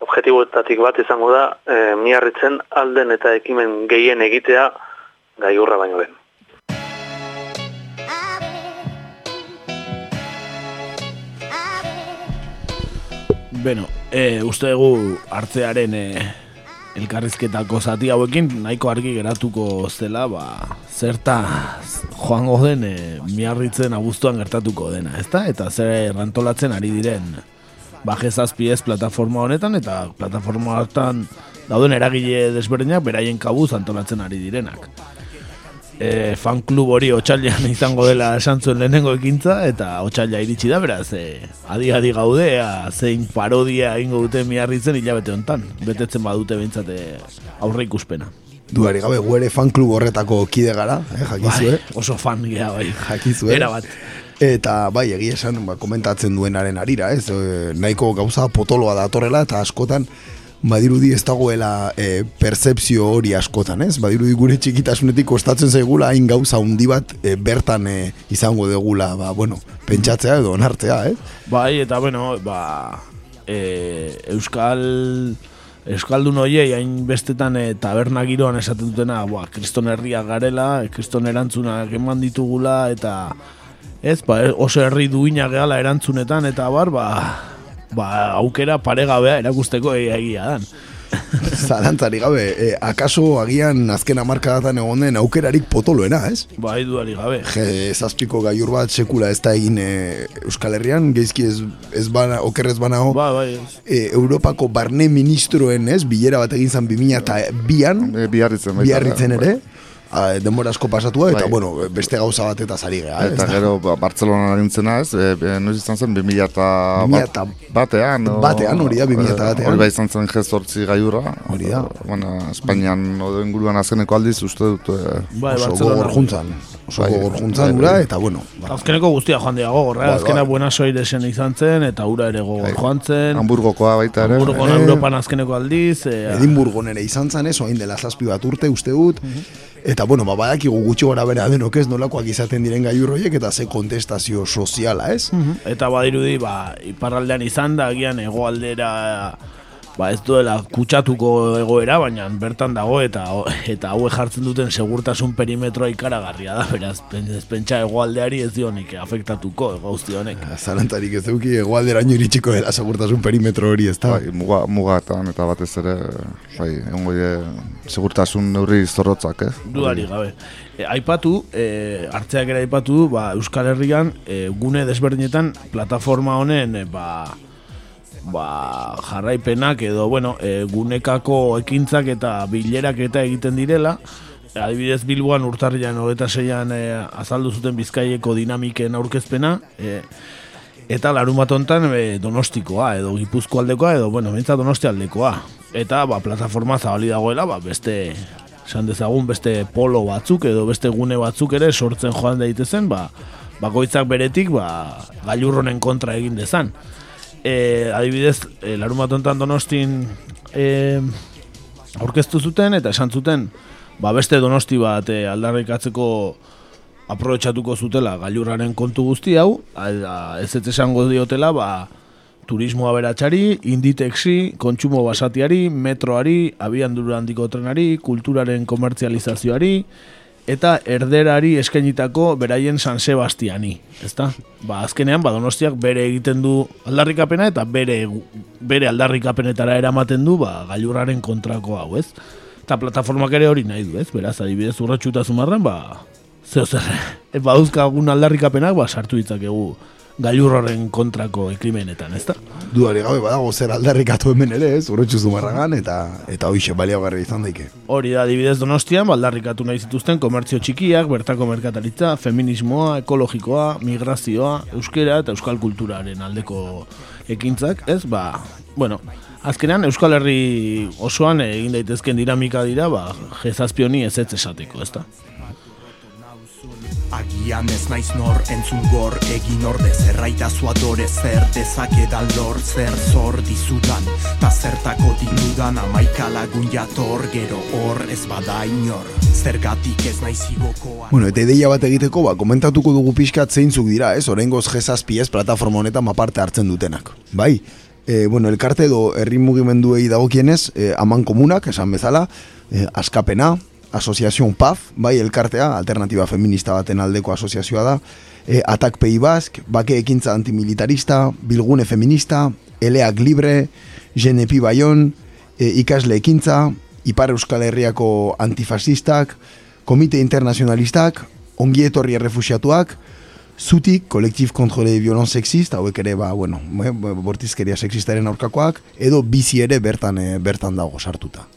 objetiboetatik bat izango da e, miarritzen alden eta ekimen gehien egitea gaiurra baino den. Beno, e, uste dugu hartzearen e, elkarrizketako zati hauekin nahiko argi geratuko zela, ba, zerta joango den e, miarritzen abuztuan gertatuko dena, ezta? Eta zer errantolatzen ari diren bajezazpi ez plataforma honetan, eta plataforma hortan dauden eragile desberdinak beraien kabuz antolatzen ari direnak e, fan klub hori otxailean izango dela esan zuen lehenengo ekintza eta otxaila iritsi da beraz e, adi adi gaudea zein parodia egingo dute miarritzen hilabete hontan betetzen badute behintzate aurre ikuspena Duari gabe, guere fan klub horretako kide gara, eh, jakizu, bai, Oso fan gea, bai. Jakizu, Era bat. Eta, bai, egia esan, ba, komentatzen duenaren arira, ez? E, nahiko gauza potoloa datorrela, eta askotan, badirudi ez dagoela e, percepzio hori askotan, ez? Badirudi gure txikitasunetik kostatzen zaigula hain gauza handi bat e, bertan e, izango degula, ba, bueno, pentsatzea edo onartzea, ez? Bai, eta bueno, ba, e, Euskal Euskaldun hoiei hain bestetan e, taberna giroan esaten dutena, ba, kriston herria garela, e, kriston erantzunak eman ditugula, eta ez, ba, oso herri duina gehala erantzunetan, eta bar, ba, ba, aukera paregabea erakusteko egia dan. Zarantzari gabe, e, akaso agian azken amarka datan egon den aukerarik potoloena, ez? Bai, duari gabe. Je, zazpiko gaiur bat sekula ez da egin e, Euskal Herrian, geizki ez, ez bana, okerrez bana ho. Ba, bai. E, Europako barne ministroen, ez? Bilera bat egin zan 2002 eta bian. E, biarritzen, biarritzen ere. A, denbora asko pasatua eta bai. bueno, beste gauza bat eta zari geha. Eta gero ba, Barcelona narintzena ez, e, e, noiz izan zen 2000 eta bat, batean. O, batean, hori da, 2000 eta batean. Hori ba izan zen jezortzi gaiura. Hori da. Bueno, Espainian oden guruan azkeneko aldiz uste dut e, bai, oso gogor juntzan. Oso bai, gogor juntzan bai, bai. eta bueno. Ba. Azkeneko guztia joan dira gogor, eh? bai, azkena bai. buena soiresen izan zen eta ura ere gogor joan zen. Hamburgokoa baita ere. Hamburgo eh, Europan azkeneko aldiz. Eh, Edimburgo nere izan zen, ez, oain dela zazpi bat urte uste dut. Mhm. Eta bueno, ba badakigu gutxi gora bera denok ez nolakoak izaten diren gaiurroiek eta ze kontestazio soziala, ez? Eta badirudi, ba, iparraldean izan da, agian hegoaldera ba ez duela kutsatuko egoera, baina bertan dago eta eta hau jartzen duten segurtasun perimetroa ikaragarria da, beraz, ez pentsa egoaldeari ez dionik afektatuko guzti honek. Zalantarik ez duki egoaldera iritsiko dela segurtasun perimetro hori ez da. Bai, muga, muga eta, eta batez ere, bai, egon segurtasun neurri zorrotzak, eh? Duari gabe. E, aipatu, e, hartzeak ere aipatu, ba, Euskal Herrian, e, gune desberdinetan, plataforma honen, e, ba, ba, jarraipenak edo bueno, e, gunekako ekintzak eta bilerak eta egiten direla adibidez Bilboan urtarrian hogeta zeian e, azaldu zuten bizkaieko dinamiken aurkezpena, e, eta larumat hontan e, donostikoa, edo gipuzko aldekoa, edo, bueno, bintza donosti aldekoa. Eta, ba, plataforma zabali dagoela, ba, beste, esan dezagun, beste polo batzuk, edo beste gune batzuk ere sortzen joan daitezen, ba, bakoitzak beretik, ba, gailurronen kontra egin dezan. E, adibidez, e, larumat hontan donostin e, aurkeztu zuten, eta esan zuten, ba, beste donosti bat e, aldarrikatzeko aprobetxatuko zutela gailurraren kontu guzti hau, ez ez esango diotela, ba, turismo aberatxari, inditexi, kontsumo basatiari, metroari, abian handiko trenari, kulturaren komertzializazioari, eta erderari eskainitako beraien San Sebastiani, ezta? Ba, azkenean, ba, donostiak bere egiten du aldarrikapena eta bere, bere aldarrikapenetara eramaten du ba, gailurraren kontrako hau, ez? Eta plataformak ere hori nahi du, ez? Beraz, adibidez, urratxu eta zumarren, ba, zeo zer, e, badauzkagun aldarrikapenak, ba, sartu ditzakegu gailurraren kontrako ekrimenetan, ezta? Duari gabe badago zer aldarrikatu hemen ere, ez? Urretxu zumarragan, eta eta hoxe baliagarri izan daike. Hori da, adibidez donostian, baldarrikatu nahi zituzten komertzio txikiak, bertako merkataritza, feminismoa, ekologikoa, migrazioa, euskera eta euskal kulturaren aldeko ekintzak, ez? Ba, bueno, azkenean Euskal Herri osoan egin daitezken dinamika dira, ba, jezazpioni ez ez esateko, ezta? Agian ez naiz nor entzun gor egin orde Zerraitazu adore zer dezakedan lor zer zor dizudan Ta zertako dinudan amaika lagun jator Gero hor ez bada inor Zergatik ez naiz igokoa Bueno, eta ideia bat egiteko, ba, komentatuko dugu pixkat zeintzuk dira, ez? Oraingoz G7 ez plataforma honetan maparte hartzen dutenak. Bai, e, bueno, elkarte edo herri mugimenduei dagokienez, e, aman komunak, esan bezala, e, askapena, asoziazion PAF, bai, elkartea, alternatiba feminista baten aldeko asoziazioa da, e, Atak Pei Bask, Bake Ekintza Antimilitarista, Bilgune Feminista, Eleak Libre, Genepi Bayon, e, Ikasle Ekintza, Ipar Euskal Herriako Antifasistak, Komite Internazionalistak, Ongi Etorri Errefusiatuak, Zutik, Kolektif Contre le Violence Sexist, hauek ere, ba, bueno, eh, bortizkeria sexistaren aurkakoak, edo bizi ere bertan, eh, bertan dago sartuta.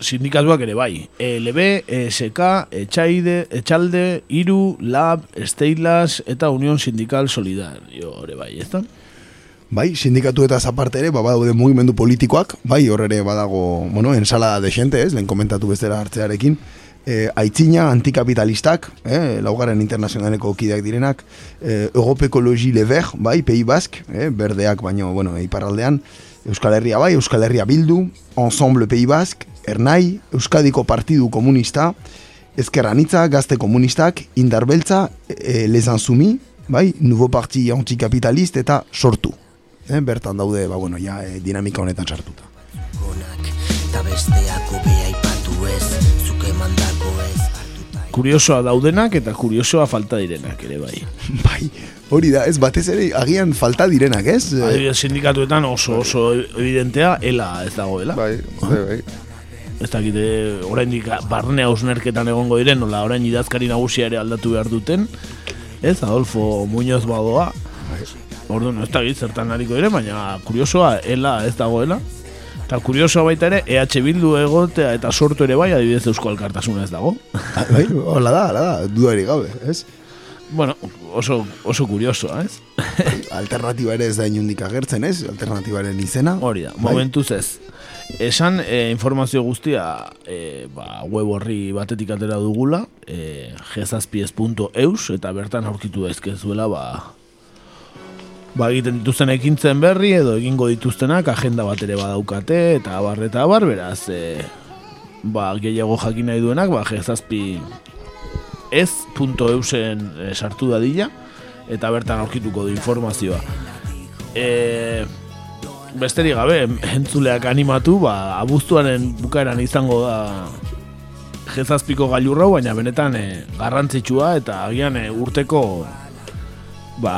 Sindikatuak ere bai. ELB, ESK, Etxaide, Etxalde, Iru, Lab, Steilas eta Unión Sindikal Solidario ere bai, ez? Bai, sindikatu eta aparte ere, ba, badaude mugimendu politikoak, bai, hor ere badago, bueno, ensalada de gente, ez, lehen komentatu bestera hartzearekin, e, aitzina antikapitalistak, eh, laugarren internazionaleko kideak direnak, e, Europe Ecologie Le Vert, bai, Pei Bask, eh, berdeak, baino, bueno, iparraldean, Euskal Herria bai, Euskal Herria Bildu, Ensemble Pei Bask, Ernai, Euskadiko Partidu Komunista, Ezkerranitza, Gazte Komunistak, Indarbeltza, e, Les Ansumi, bai, Nouveau Parti Antikapitalist eta sortu. Eh, bertan daude, ba, bueno, ja, e, dinamika honetan sartuta. Eta ez, ez Kuriosoa daudenak eta kuriosoa falta direnak ere bai. Bai, hori da, ez batez ere agian falta direnak, ez? Eh, Adibidez sindikatuetan oso oso evidentea ela ez dagoela. Bai, bai, bai. Ez dakite oraindik barne hausnerketan egongo diren, nola orain idazkari nagusia ere aldatu behar duten. Ez, Adolfo Muñoz badoa. Orduan, ez dakit zertan hariko diren, baina kuriosoa ela ez dagoela. Eta kuriosoa baita ere, EH Bildu egotea eta sortu ere bai, adibidez Eusko Alkartasuna ez dago. Bai, hola da, hola da, dudarik gabe, ez? Bueno, oso, oso kuriosoa, ez? Alternatiba ere ez da inundik agertzen, ez? Alternatibaren izena. Hori da, Bai. momentuz ez. Esan e, informazio guztia e, ba, web horri batetik atera dugula, e, gezazpiez.eus, eta bertan aurkitu daizkezuela ba, ba egiten dituzten ekintzen berri edo egingo dituztenak agenda bat ere badaukate eta abar eta abar beraz e, ba, gehiago jakin nahi duenak ba, gezazpi ez.eusen e, sartu dadila eta bertan aurkituko du informazioa e, besterik gabe entzuleak animatu ba, abuztuaren bukaeran izango da jezazpiko gailurra baina benetan e, garrantzitsua eta agian e, urteko ba,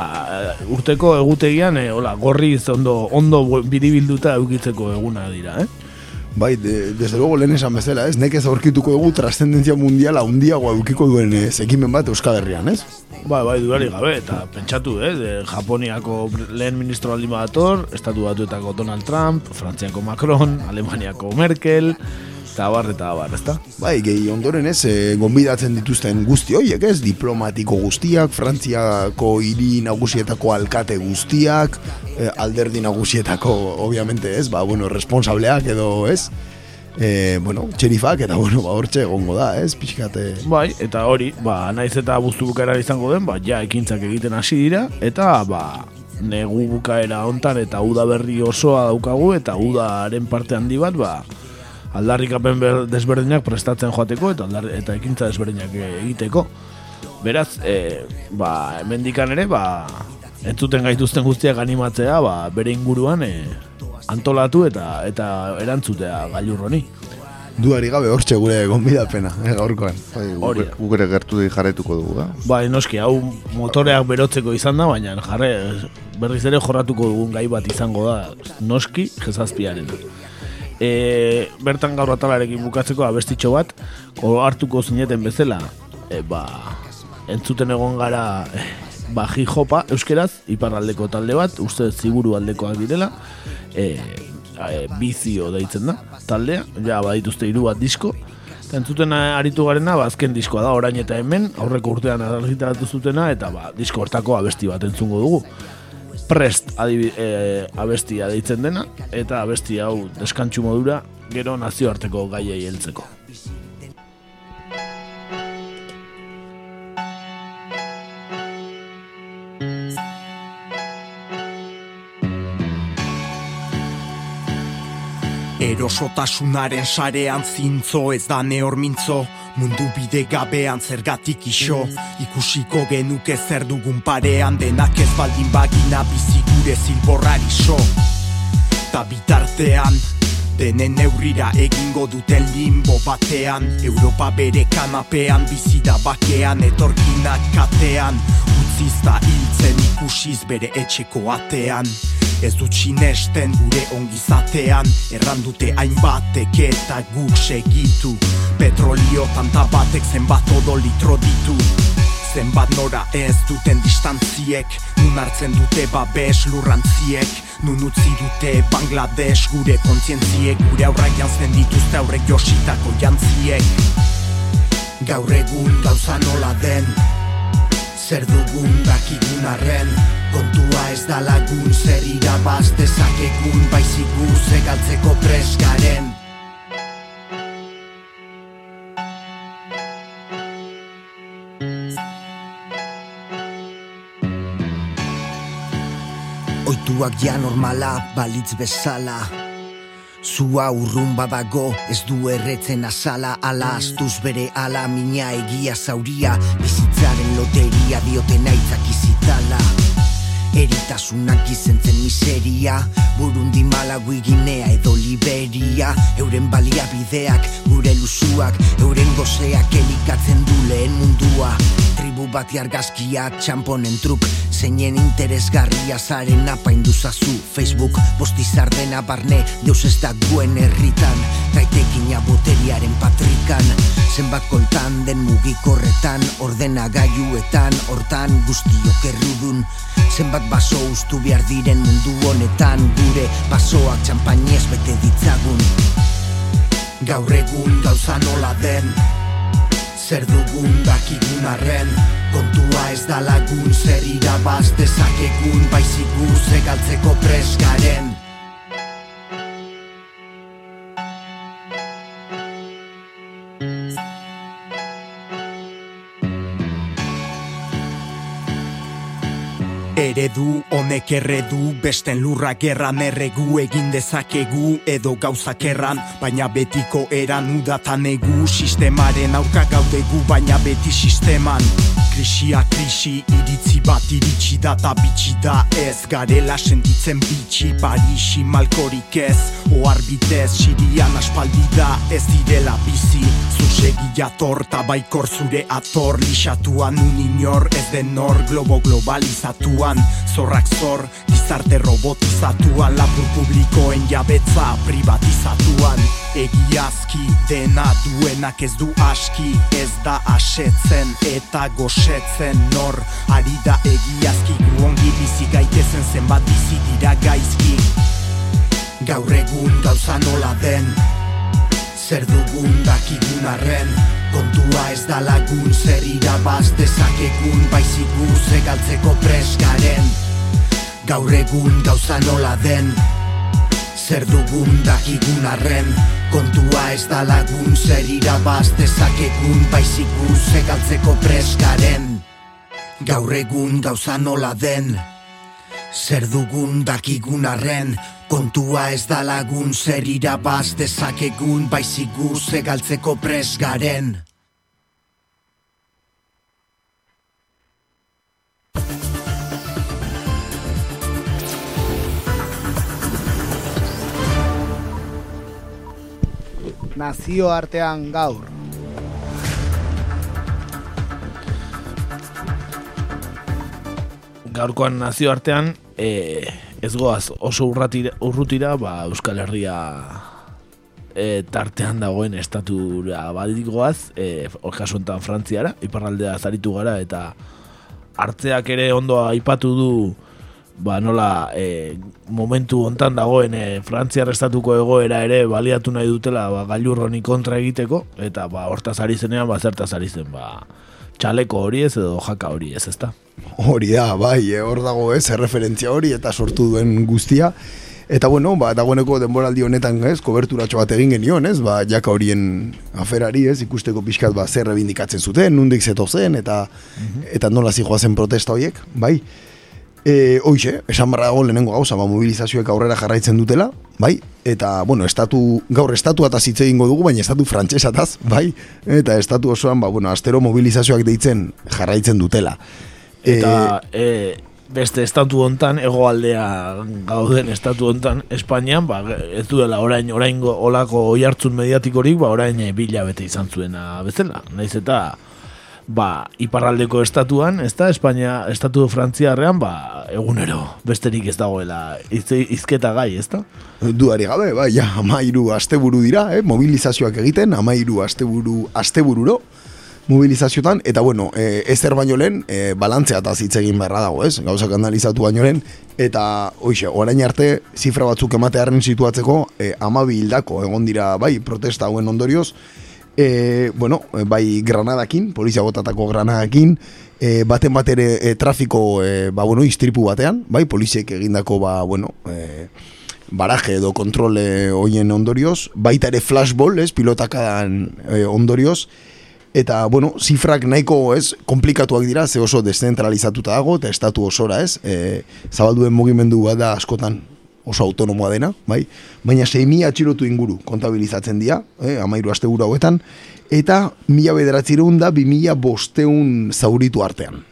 urteko egutegian e, hola, gorriz ondo, ondo biribilduta eukitzeko eguna dira, eh? Bai, de, desde luego lehen esan bezala, ez? Nekez aurkituko dugu trascendentzia mundiala handiago edukiko duen ez, ekimen bat Euskal Herrian, ez? Bai, bai, dudarik gabe, eta pentsatu, eh, de Japoniako lehen ministro aldi badator, Estatu Batuetako Donald Trump, Frantziako Macron, Alemaniako Merkel, eta bar, eta bar, ezta? Bai, gehi ondoren ez, e, gonbidatzen dituzten guzti horiek ez, diplomatiko guztiak, Frantziako hiri nagusietako alkate guztiak, e, alderdi nagusietako, obviamente ez, ba, bueno, responsableak edo ez, e, bueno, txerifak, eta bueno, ba, hortxe egongo da, ez, pixkate... Bai, eta hori, ba, naiz eta buztu bukaera izango den, ba, ja, ekintzak egiten hasi dira, eta, ba, negu bukaera hontan eta uda berri osoa daukagu, eta udaren parte handi bat, ba, aldarrikapen ber, desberdinak prestatzen joateko, eta, aldar, eta ekintza desberdinak egiteko. Beraz, e, ba, hemendikan ere, ba, entzuten gaituzten guztiak animatzea, ba, bere inguruan, e, antolatu eta eta erantzutea gailur honi. Duari gabe hortxe gure gonbidapena, eh, gaurkoan. Bai, gure gertu di jarraituko dugu, da? Bai, noski, hau motoreak berotzeko izan da, baina jarre, berriz ere jorratuko dugun gai bat izango da, noski, jezazpiaren. E, bertan gaur atalarekin bukatzeko abestitxo bat, hartuko zineten bezala, e, ba, entzuten egon gara, e, ba, jopa euskeraz, iparraldeko talde bat, uste ziguru aldekoak direla, e, e, bizio deitzen da, taldea, ja badituzte hiru bat disko, eta entzuten aritu garena, ba, azken diskoa da, orain eta hemen, aurreko urtean argitaratu zutena, eta ba, disko hortako abesti bat entzungo dugu. Prest adibi, e, abestia deitzen dena, eta abesti hau deskantxu modura, gero nazioarteko gaiei heltzeko. Erosotasunaren sarean zintzo ez da neormintzo Mundu bide gabean zergatik iso? Ikusiko genuke zer dugun parean Denak ez baldin bagina bizigure zilborrari so Ta bitartean Denen neurrira egingo duten limbo batean. Europa bere kanapean bizida bakean Etorkinak katean. Utzizta hiltzen ikusiz bere etxeko atean Ez dut sinesten gure ongizatean Errandute hainbatek eta guk segitu. Petrolio tanta batek zenbat odo litro ditu. Zenbat nora ez duten distantziek Nun hartzen dute babes lurrantziek. Nun utzi dute Bangladesh gure kontzientziek Gure aurrak jantzen dituzte aurrek jositako jantziek. Gaur egun gauza nola den Zer dugun dakigun arren Kontua ez da lagun zer irabaz dezakegun Baizik guze galtzeko presgaren Oituak ja normala, balitz bezala. Zua urrun badago, ez du erretzen azala. Ala astuz bere ala, mina egia zauria Bizitzaren loteria dioten aitzak izitala Eritasunak izentzen miseria Burundi Malawi Ginea edo Liberia. Euren baliabideak, gure lusuak Euren gozeak elikatzen du lehen mundua Tribu bat jargazkia, txamponen truk Zeinen interesgarria zaren apaindu zazu. Facebook, bostizardena barne Deus ez da guen herritan Gaitekina boteriaren patrikan. Zenbat koltan den mugikorretan Ordena gaiuetan, hortan guztiok errudun. Zenbat baso ustu behar diren mundu honetan Gure basoak txampainez bete ditzagun. Gaur egun gauza nola den Zer dugun dakigun arren Kontua ez da lagun zer irabaz dezakegun Baizik guze galtzeko presgaren Eredu honek erredu besten lurra gerran erregu egin dezakegu edo gauzak erran baina betiko eran udatan egu sistemaren aurka gaudegu baina beti sisteman krisia krisi iritzi bat iritsi da ta bitxi da ez. Garela sentitzen bitxi parixi malkorik ez. Oar bitez sirian aspaldi da ez direla bizi. Zuzegi jator ta baikor zure ator. Lixatuan un inor ez den nor globo globalizatuan. Zorrak zor, Gizarte robotizatuan Lapur publikoen jabetza privatizatuan Egiazki dena duenak ez du aski Ez da asetzen eta gosetzen. Nor Ari da egiazki gu ongi bizi gaitezen zenbat bizi dira gaizki. Gaur egun gauza nola den Zer dugun dakigun arren. Kontua ez da lagun zer irabaz dezakegun Baizik guz egaltzeko presgaren Gaur egun gauza nola den Zer dugun dakigun arren. Kontua ez da lagun zer irabaz dezakegun Baizik guz egaltzeko presgaren Gaur egun gauza nola den Zer dugun dakigun arren. Kontua ez da lagun zer irabaz dezakegun Baizik guz egaltzeko presgaren nazioartean gaur. Gaurkoan nazioartean e, ez goaz oso urratira, urrutira ba, Euskal Herria e, tartean dagoen estatura badit goaz e, kasu enten Frantziara, iparraldea zaritu gara eta hartzeak ere ondo aipatu du ba, nola e, momentu hontan dagoen e, Frantziar estatuko egoera ere baliatu nahi dutela ba, gailur honi kontra egiteko eta ba, hortaz ari zenean ba, zertaz ari zen ba, txaleko hori ez edo jaka hori ez ezta Hori da, bai, eh, hor dago ez, erreferentzia hori eta sortu duen guztia. Eta bueno, ba, dagoeneko denboraldi honetan ez, koberturatxo bat egin genion ez, ba, jaka horien aferari ez, ikusteko pixkat ba, zer rebindikatzen zuten, nundik zeto zen, eta, eta nola zijoa zen protesta horiek, bai. E, hoxe, esan barra dago lehenengo gauza, ba, mobilizazioek aurrera jarraitzen dutela, bai, eta, bueno, estatu, gaur estatu eta hitz egingo dugu, baina estatu frantsesataz, bai, eta estatu osoan, ba, bueno, astero mobilizazioak deitzen jarraitzen dutela. eta e, beste estatu hontan hegoaldea gauden estatu hontan Espainian ba, ez duela orain oraingo olako oihartzun mediatikorik ba orain e, bila bete izan zuena bezala. Naiz eta ba, iparraldeko estatuan, ez da, Espainia, estatu frantziarrean, ba, egunero, besterik ez dagoela, izte, izketa gai, ez da? Duari gabe, bai, ja, amairu asteburu dira, eh? mobilizazioak egiten, amairu asteburu, astebururo, mobilizazioetan, eta bueno, e, ezer baino lehen, e, balantzea eta hitz egin beharra dago, ez? Gauzak analizatu baino lehen, eta, hoxe, orain arte, zifra batzuk ematearen situatzeko, e, amabi hildako, egon dira, bai, protesta hauen ondorioz, e, bueno, bai granadakin, polizia botatako granadakin, e, baten bat ere e, trafiko, e, ba, bueno, istripu batean, bai, poliziek egindako, ba, bueno, e, baraje edo kontrole hoien ondorioz, baita ere flashball, ez, pilotakadan e, ondorioz, eta, bueno, zifrak nahiko, ez, komplikatuak dira, ze oso descentralizatuta dago, eta estatu osora, ez, e, zabalduen mugimendu bada askotan oso autonomoa dena, bai? Baina 6.000 atxilotu inguru kontabilizatzen dira, eh, amairu aste hauetan, eta mila bederatzireun da 2.000 bosteun zauritu artean.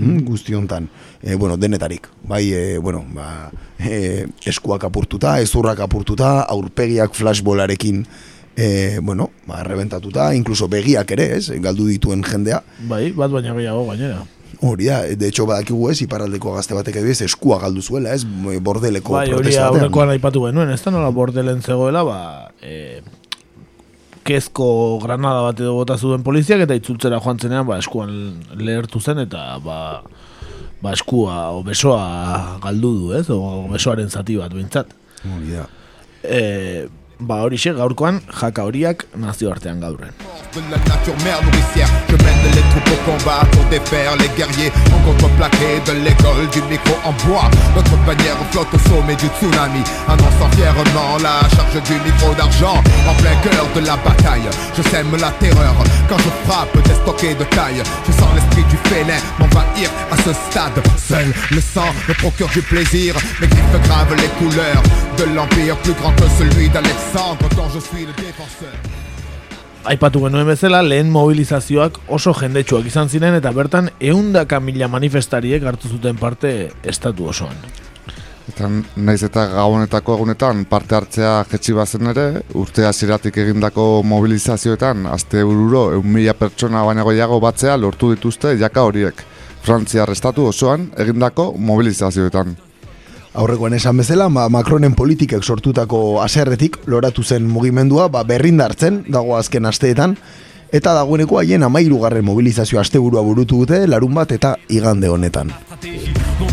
Mm, guzti hontan, e, bueno, denetarik, bai, e, bueno, ba, e, eskuak apurtuta, ezurrak apurtuta, aurpegiak flashbolarekin, e, bueno, ba, rebentatuta, inkluso begiak ere, ez, galdu dituen jendea. Bai, bat baina gehiago gainera. Hori da, de hecho badakigu ez, iparraldeko gazte batek ez, eskua galdu zuela, ez, bordeleko bai, protesta batean. Bai, hori aurrekoan aipatu genuen, ez da nola bordelen zegoela, ba, e, kezko granada bat edo bota zuen poliziak, eta itzultzera joan zenean, ba, eskuan lehertu zen, eta, ba, ba, eskua, o besoa galdu du, ez, o besoaren zati bat, bintzat. Hori da. E, ba hori gaurkoan jaka horiak gaurren. de la nature mère nourricière Je mène les troupes au combat pour défaire les guerriers. En contreplaqué de l'école du micro en bois. Notre bannière flotte au sommet du tsunami. Annonçant fièrement la charge du micro d'argent. En plein cœur de la bataille Je sème la terreur. Quand je frappe des stockés de taille Je sens l'esprit du félin m'envahir. À ce stade Seul le sang me procure du plaisir. Mes griffes gravent les couleurs de l'empire plus grand que celui d'Alexandre Aipatu genuen bezala, lehen mobilizazioak oso jendetsuak izan ziren eta bertan eundaka mila manifestariek hartu zuten parte estatu osoan. Eta naiz eta gabonetako egunetan parte hartzea jetxi bazen ere, urte hasieratik egindako mobilizazioetan, azte bururo, eun mila pertsona baina goiago batzea lortu dituzte jaka horiek, Frantzia estatu osoan egindako mobilizazioetan. Aurrekoan esan bezala, ma, Macronen politikek sortutako aserretik loratu zen mugimendua ba, berrindartzen dago azken asteetan, eta dagoeneko haien amairugarren mobilizazio asteburua burutu dute larun bat eta igande honetan.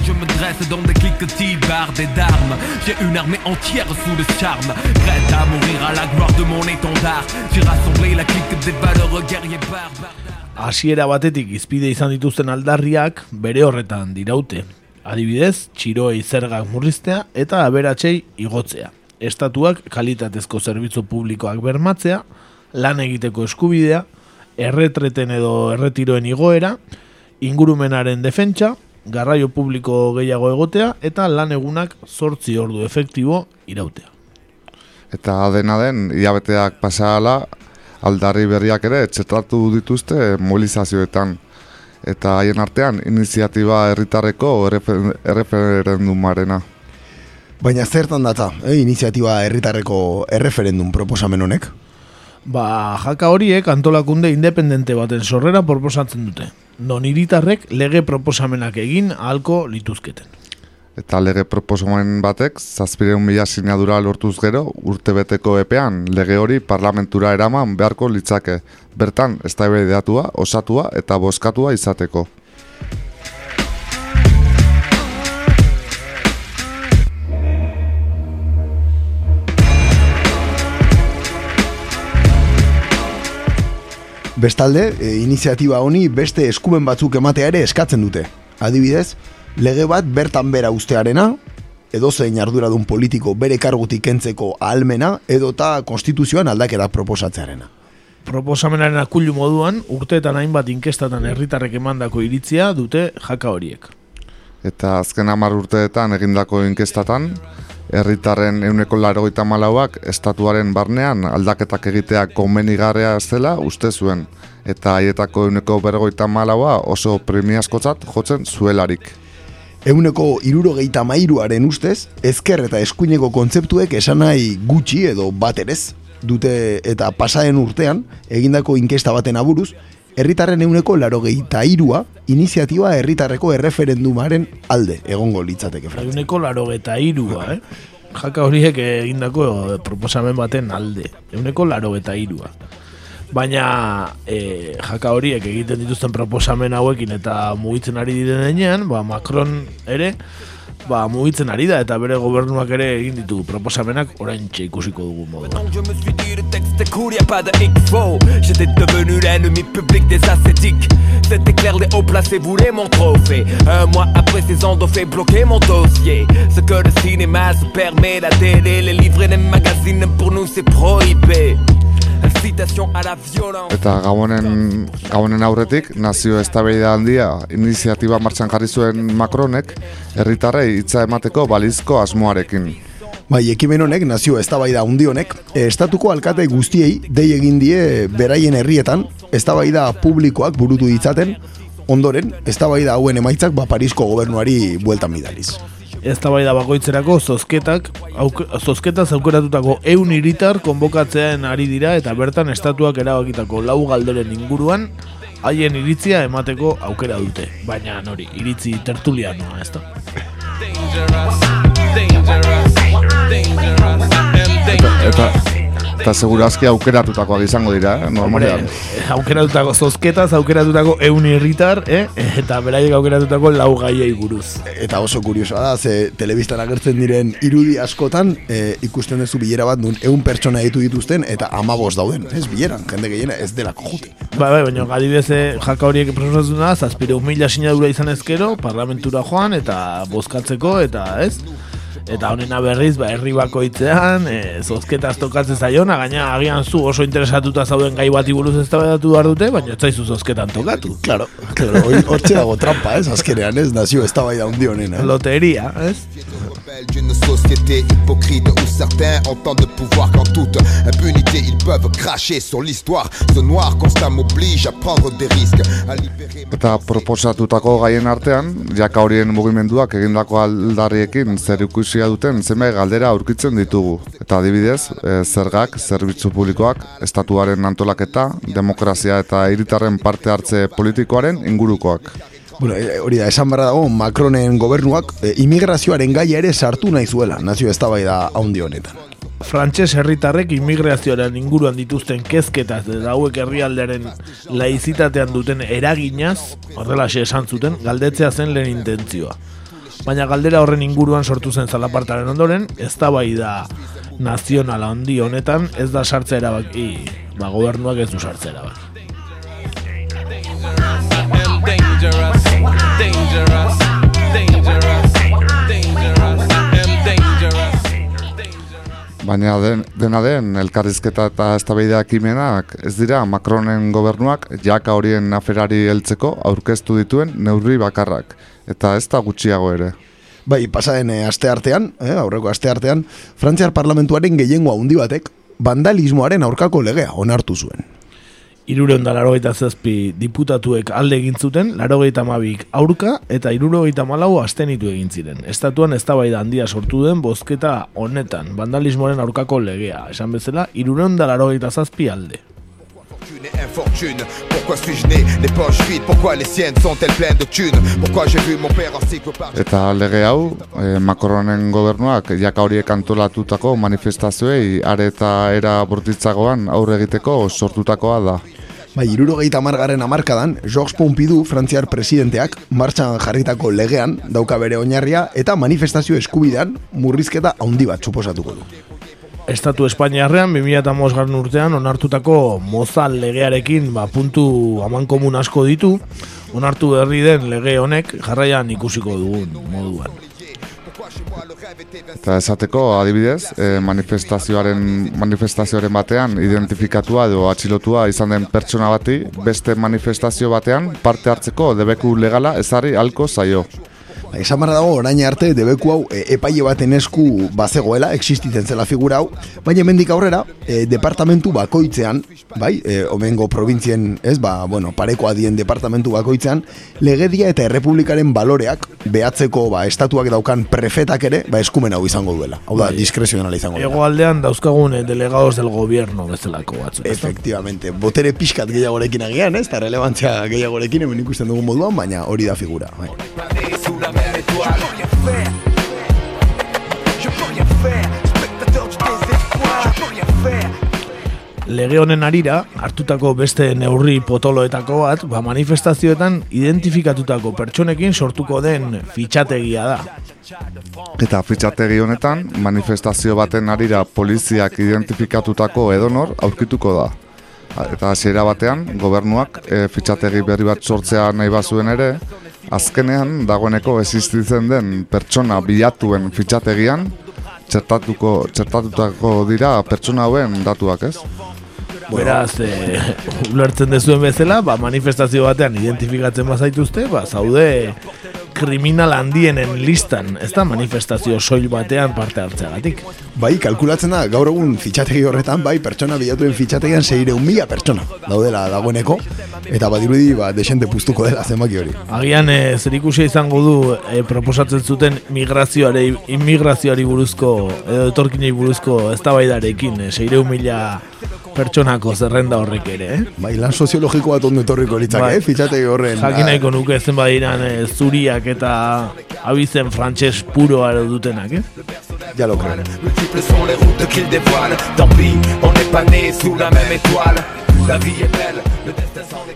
Je me dresse dans des cliquetis bardés d'armes J'ai une armée entière sous le charme Prête à mourir à la gloire de mon étendard J'ai rassemblé la clique des valeureux guerriers barbares Hasiera batetik izpide izan dituzten aldarriak bere horretan diraute. Adibidez, txiroei zergak murriztea eta aberatsei igotzea. Estatuak kalitatezko zerbitzu publikoak bermatzea, lan egiteko eskubidea, erretreten edo erretiroen igoera, ingurumenaren defentsa, garraio publiko gehiago egotea eta lan egunak zortzi ordu efektibo irautea. Eta dena den, hilabeteak pasahala, aldarri berriak ere txertatu dituzte mobilizazioetan. Eta haien artean, iniziatiba herritarreko errefer- erreferendumarena. Baina zertan data, eh, iniziatiba herritarreko erreferendum proposamen honek? Ba, jaka horiek antolakunde independente baten sorrera proposatzen dute. Non hiritarrek lege proposamenak egin ahalko lituzketen. Eta lege proposamen batek, zazpireun mila sinadura lortuz gero, urtebeteko epean, lege hori parlamentura eraman beharko litzake. Bertan, eztabaidatua, osatua eta boskatua izateko. Bestalde, e, iniziatiba honi beste eskumen batzuk ematea ere eskatzen dute. Adibidez, lege bat bertan bera ustearena, edo zein arduradun politiko bere kargutik kentzeko ahalmena, edota konstituzioan aldaketa proposatzearena. Proposamenaren akullu moduan, urteetan hainbat inkestatan herritarrek emandako iritzia dute jaka horiek. Eta azken hamar urteetan egindako inkestatan, herritarren euneko larogeita malauak estatuaren barnean aldaketak egitea komenigarria zela uste zuen. Eta haietako euneko berrogeita malaua oso premiazkotzat jotzen zuelarik. Euneko irurogeita mairuaren ustez, ezker eta eskuineko kontzeptuek esan nahi gutxi edo baterez dute eta pasaden urtean, egindako inkesta baten aburuz, herritarren euneko larogeita irua iniziatiba herritarreko erreferendumaren alde egongo litzateke. Frantzian. Eguneko laro eta irua, eh? Jaka horiek egindako proposamen baten alde. Eguneko laro eta irua. Baina e, jaka horiek egiten dituzten proposamen hauekin eta mugitzen ari diren denean, ba, Macron ere ba, mugitzen ari da eta bere gobernuak ere egin ditu proposamenak orain ikusiko dugu moduan. Ce que le cinéma se permet, la télé, les livres et les magazines Pour nous c'est prohibé Eta gabonen, gabonen aurretik, nazio eztabaida handia iniziatiba martxan jarri zuen Macronek, herritarrei hitza emateko balizko asmoarekin. Bai, ekimen honek, nazio eztabaida handi honek, eh, estatuko alkate guztiei dei egin die beraien herrietan eztabaida publikoak burutu ditzaten, ondoren eztabaida hauen emaitzak ba Parisko gobernuari bueltan bidaliz. Eztabaida bakoitzerako zozketak, auk, zozketaz aukeratutako eun hiritar konbokatzean ari dira eta bertan estatuak erabakitako lau galderen inguruan haien iritzia emateko aukera dute. Baina nori, iritzi tertulianoa, ez da? Eta, eta segurazki aukeratutakoak izango dira, eh? normalean. Hombre, aukeratutako zozketaz, aukeratutako eun herritar, eh? eta beraiek aukeratutako lau gaiei buruz. Eta oso kuriosoa da, ze telebistan agertzen diren irudi askotan e, ikusten duzu bilera bat nun eun pertsona ditu dituzten eta amabos dauden, ez bileran, jende gehiena ez delako jute. Bai, bai, baina adibidez eh, jaka horiek proposatzen da, zazpire mila sinadura izan ezkero, parlamentura joan eta bozkatzeko eta ez? Eta honena berriz, ba, herri bakoitzean, e, zozketaz tokatzen zaiona, gaina agian zu oso interesatuta zauden gai bati buruz eztabaidatu behar dute, baina ez zaizu zozketan tokatu. Claro, claro, hori- hortxe dago trampa, ez, azkenean, ez, nazio eztabaida handi honena. eh? Loteria, ez? D'une société hypocrite où certains entendent de pouvoir qu'en toute impunité ils peuvent cracher sur l'histoire. Ce noir constat m'oblige à prendre des risques, à libérer Eta proposatutako gaien artean, jaka horien mugimenduak egindako aldarriekin zer ikusia duten zenbait galdera aurkitzen ditugu. Eta adibidez, e, zergak, zerbitzu publikoak, estatuaren antolaketa, demokrazia eta hiritarren parte hartze politikoaren ingurukoak. Bueno, e, hori da, esan barra dago, Macronen gobernuak e, imigrazioaren gaia ere sartu nahi zuela, nazio eztabaida haundi honetan. Frantses herritarrek immigrazioaren inguruan dituzten kezketaz eta hauek herrialdearen laizitatean duten eraginaz, horrelaxe esan zuten, galdetzea zen lehen intentzioa. Baina galdera horren inguruan sortu zen zalapartaren ondoren, ez da bai da nazionala handi honetan, ez da sartzea erabaki, ba gobernuak ez du sartzea erabaki. Baina den, dena den, elkarrizketa eta eztabaida ekimenak ez dira Macronen gobernuak jaka horien aferari heltzeko aurkeztu dituen neurri bakarrak. Eta ez da gutxiago ere. Bai, pasaren e, aste artean, eh, aurreko aste artean, Frantziar parlamentuaren gehiengoa handi batek vandalismoaren aurkako legea onartu zuen. Irureun da larogeita zazpi diputatuek alde egin zuten, larogeita mabik aurka eta irurogeita malau astenitu egin ziren. Estatuan ez da handia sortu den bozketa honetan, vandalismoaren aurkako legea. Esan bezala, irureun da larogeita zazpi alde. Fortune et infortune Pourquoi suis-je né les poches vides Pourquoi les siennes sont-elles pleines de thunes Pourquoi j'ai vu mon père encyclopage Eta lege hau, e, Macronen gobernuak jaka horiek antolatutako manifestazioei are eta era bortitzagoan aurre egiteko sortutakoa da. Bai, irurogeita margarren amarkadan, Georges Pompidou, frantziar presidenteak, martxan jarritako legean, dauka bere oinarria, eta manifestazio eskubidean murrizketa handi bat suposatuko du. Estatu Espainiarrean 2005 garren urtean onartutako mozal legearekin ba, puntu aman komun asko ditu, onartu berri den lege honek jarraian ikusiko dugun moduan. Eta esateko, adibidez, e, manifestazioaren, manifestazioaren batean identifikatua edo atxilotua izan den pertsona bati, beste manifestazio batean parte hartzeko debeku legala ezarri halko zaio. Ba, esan barra dago, orain arte, debeku hau e, epaile baten esku bazegoela, existitzen zela figura hau, baina hemendik aurrera, e, departamentu bakoitzean, bai, e, omengo provintzien, ez, ba, bueno, pareko adien departamentu bakoitzean, legedia eta errepublikaren baloreak, behatzeko, ba, estatuak daukan prefetak ere, ba, eskumen hau izango duela. Hau da, Bai. diskrezionala izango duela. Egoaldean dauzkagun eh, delegados del gobierno bezalako batzu. Efectivamente, botere pixkat gehiagorekin agian, ez, eta relevantzia gehiagorekin hemen ikusten dugun moduan, baina hori da figura. Bai. Sous la même étoile Je peux rien faire Je peux rien faire Spectateur du désespoir Je peux rien faire Lege honen arira, hartutako beste neurri potoloetako bat, ba manifestazioetan identifikatutako pertsonekin sortuko den fitxategia da. Eta fitxategi honetan, manifestazio baten arira poliziak identifikatutako edonor aurkituko da. Eta hasiera batean, gobernuak e, fitxategi berri bat sortzea nahi bazuen ere, azkenean dagoeneko existitzen den pertsona bilatuen fitxategian, txertatuko, txertatutako dira pertsona hauen datuak, ez? Beraz, e, ulertzen dezuen bezala, ba, manifestazio batean identifikatzen bazaituzte, ba, zaude kriminal handienen listan, ez da manifestazio soil batean parte hartzeagatik. Bai, kalkulatzen da, gaur egun fitxategi horretan, bai, pertsona bilatuen fitxategian seireun mila pertsona daudela dagoeneko, eta badirudi, ba, desente puztuko dela zenbaki hori. Agian e, zer ikusia izango du e, proposatzen zuten migrazioare, immigrazioari buruzko, edo etorkinei buruzko eztabaidarekin, e, seireun mila pertsonako zerrenda horrek ere, eh? Bai, lan soziologiko bat ondo etorriko litzak, Bai. eh? Fitxategi horren. Jakin nahiko nuke zen badiran e, zuriak eta abizen frantses puroa dutenak, eh? Ya lo creo.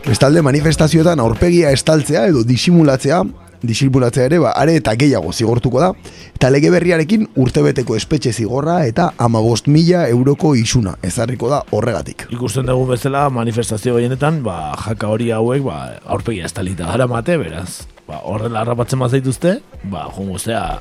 Bestalde manifestazioetan aurpegia estaltzea edo disimulatzea, disimulatzea ere, ba, are eta gehiago zigortuko da, eta lege berriarekin urtebeteko espetxe zigorra eta amabost mila euroko isuna ezarriko da horregatik. Ikusten dugu bezala manifestazio gehienetan, ba, jaka hori hauek, ba, aurpegia estalita dara mate, beraz. Ba, horrela harrapatzen bazaituzte, ba, jongo zea,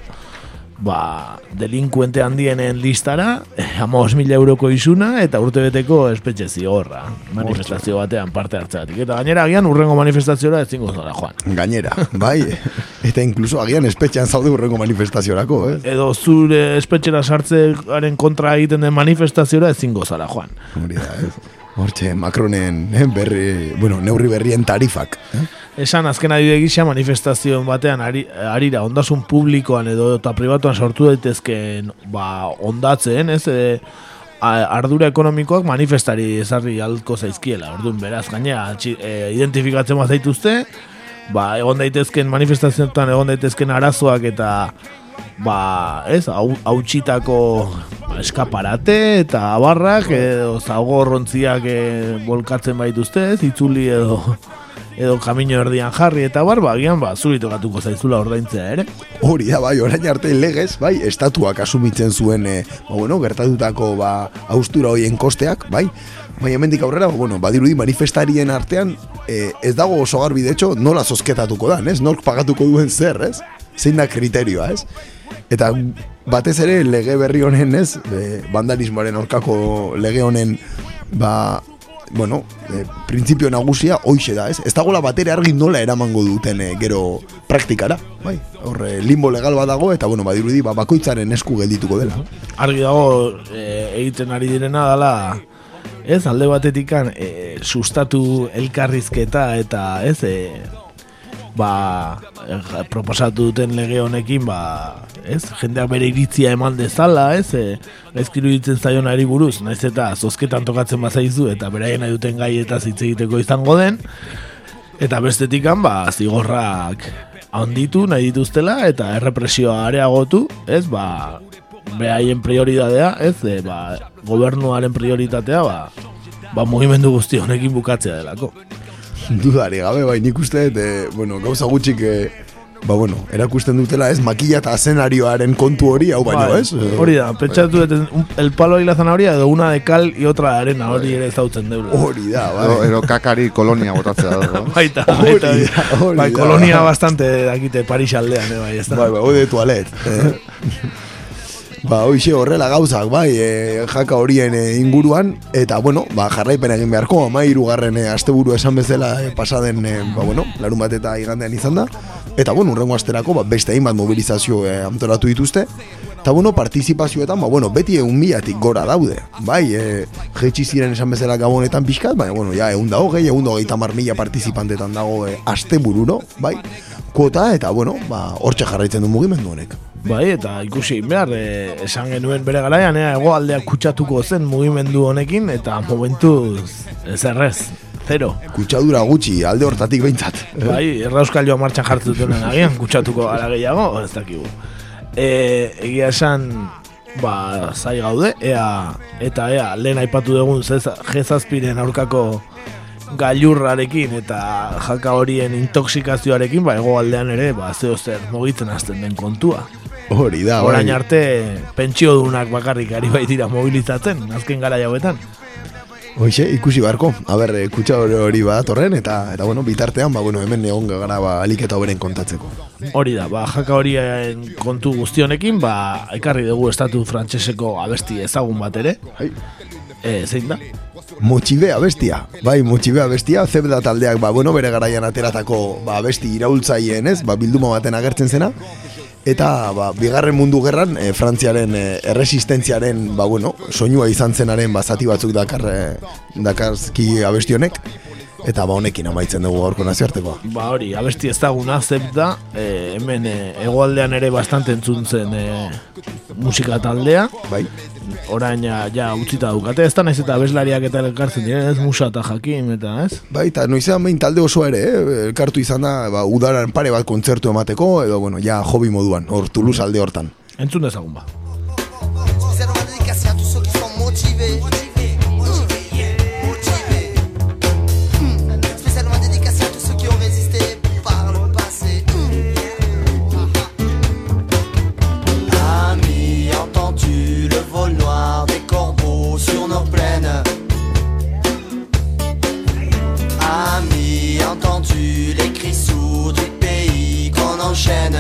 ba, delinkuente handienen listara, amaos mila euroko isuna, eta urtebeteko espetxe zigorra, manifestazio batean parte hartzeatik. Eta gainera agian urrengo manifestaziora ezingo zara joan. Gainera, bai, eta inkluso agian espetxean zaude urrengo manifestaziorako, eh? Edo zure espetxera sartzearen kontra egiten den manifestaziora ezingo zara joan. Hori da, ez? Hortxe, Macronen eh, berri, bueno, neurri berrien tarifak. Eh? Esan azken adibide gisa manifestazioen batean ari, arira ondasun publikoan edo eta pribatuan sortu daitezkeen ba, ondatzen, ez? E, ardura ekonomikoak manifestari ezarri alko zaizkiela. Orduan beraz gainea e, identifikatzen bat zaituzte, ba, egon daitezken manifestazioetan egon daitezken arazoak eta ba, ez, hau, hautsitako ba, eskaparate eta abarrak edo zagorrontziak e, bolkatzen baituzte, ez, itzuli edo edo kamino erdian jarri eta bar, ba, agian, ba, zuri tokatuko zaizula ordaintzea ere. Hori da, bai, orain arte legez, bai, estatuak asumitzen zuen, e, ba, bueno, gertatutako, ba, austura hoien kosteak, bai, Baina hemendik aurrera, ba, bueno, badirudi manifestarien artean e, ez dago oso garbi, de hecho, nola zozketatuko da, ez? Nork pagatuko duen zer, ez? Zein da kriterioa, ez? Eta batez ere lege berri honen, ez? E, vandalismoaren aurkako lege honen, ba, bueno, e, printzipio nagusia hoixe da, ez? Ez dagoela batere argi nola eramango duten e, gero praktikara, bai? Horre, limbo legal bat dago, eta, bueno, badirudi, ba, bakoitzaren esku geldituko dela. Argi dago e, egiten ari direna dala ez alde batetikan e, sustatu elkarrizketa eta ez e, ba e, proposatu duten lege honekin ba ez jendeak bere iritzia eman dezala ez e, gaizkiru ditzen zaionari buruz naiz eta zozketan tokatzen bazaizu eta beraien duten gai eta hitz egiteko izango den eta bestetikan ba zigorrak handitu nahi dituztela eta errepresioa areagotu ez ba behaien prioridadea, ez, e, ba, gobernuaren prioritatea, ba, ba, mugimendu guzti honekin bukatzea delako. Dudari gabe, bai, nik uste, e, bueno, gauza gutxik, e, ba, bueno, erakusten dutela, ez, makilla eta zenarioaren kontu hori, hau baino, Bai, ez? Hori da, pentsatu dut, un- el palo y la zanahoria, edo una de cal y otra de arena, hori ere zautzen deula. Hori da, bai. Ero, ero kakari kolonia botatzea da. Baita, Hori baita, da, hori bai, da. kolonia bastante dakite Paris aldean, eh, bai, ez da. Bai, bai, de toalet. Eh? ba, hoxe horrela gauzak, bai, e, jaka horien e, inguruan, eta, bueno, ba, jarraipen egin beharko, ama irugarren e, asteburu esan bezala e, pasaden, e, ba, bueno, larun bat eta igandean izan da, eta, bueno, urrengo asterako, ba, beste hainbat mobilizazio e, antolatu dituzte, eta, bueno, partizipazioetan, ba, bueno, beti egun milatik gora daude, bai, e, jetxi ziren esan bezala gabonetan pixkat, baina, bueno, ja, egun da hogei, egun da hogeita mar mila partizipantetan dago e, astebururo, bai, kuota, eta, bueno, ba, hortxe jarraitzen du mugimendu honek. Bai, eta ikusi behar, e, esan genuen bere garaian, ea, egoaldeak kutsatuko zen mugimendu honekin, eta momentuz ez errez, zero. Kutsadura gutxi, alde hortatik behintzat. Bai, errauskailua martxan jartzen agian, kutsatuko gara gehiago, ez dakigu. E, egia esan, ba, zai gaude, ea, eta ea, lehen aipatu dugun zez- jezazpiren aurkako gailurrarekin eta jaka horien intoxikazioarekin, ba, egoaldean ere, ba, zeo zer mugitzen hasten den kontua. Hori da. Orain arte, pentsio dunak bakarrik ari baitira mobilizatzen, azken gara jauetan. Hoxe, ikusi beharko. A ber, eh, kutsa hori hori badatorren eta eta bueno, bitartean, ba bueno, hemen egon gara ba alik eta hoberen kontatzeko. Hori da, ba, jaka horien kontu guztionekin, ba, ekarri dugu estatu frantseseko abesti ezagun bat ere. Hai. E, zein da? Motxibea bestia. Bai, motxibea bestia, zebda taldeak, ba, bueno, bere garaian ateratako ba, besti iraultzaien, ez? Ba, bilduma baten agertzen zena. Eta, ba, bigarren mundu gerran, e, Frantziaren e, erresistentziaren, ba, bueno, soinua izan zenaren, ba, zati batzuk dakar, e, dakarzki abesti honek. Eta, ba, honekin amaitzen dugu gaurko nazioartekoa. Ba hori, abesti ezaguna zebda, e, hemen e, hegoaldean ere bastante entzun zen e, musika taldea. Bai. Orain ja, utzita dukate, ez da naiz eta abeslariak eta elkartzen diren, ez musa eta jakim eta ez? Bai, eta noizean behin talde oso ere, eh? elkartu izan da, ba, udaran pare bat kontzertu emateko, edo, bueno, ja, hobi moduan, hor Toulouse alde hortan. Entzun dezagun ba. Ami, entends-tu les cris sourds du pays qu'on enchaîne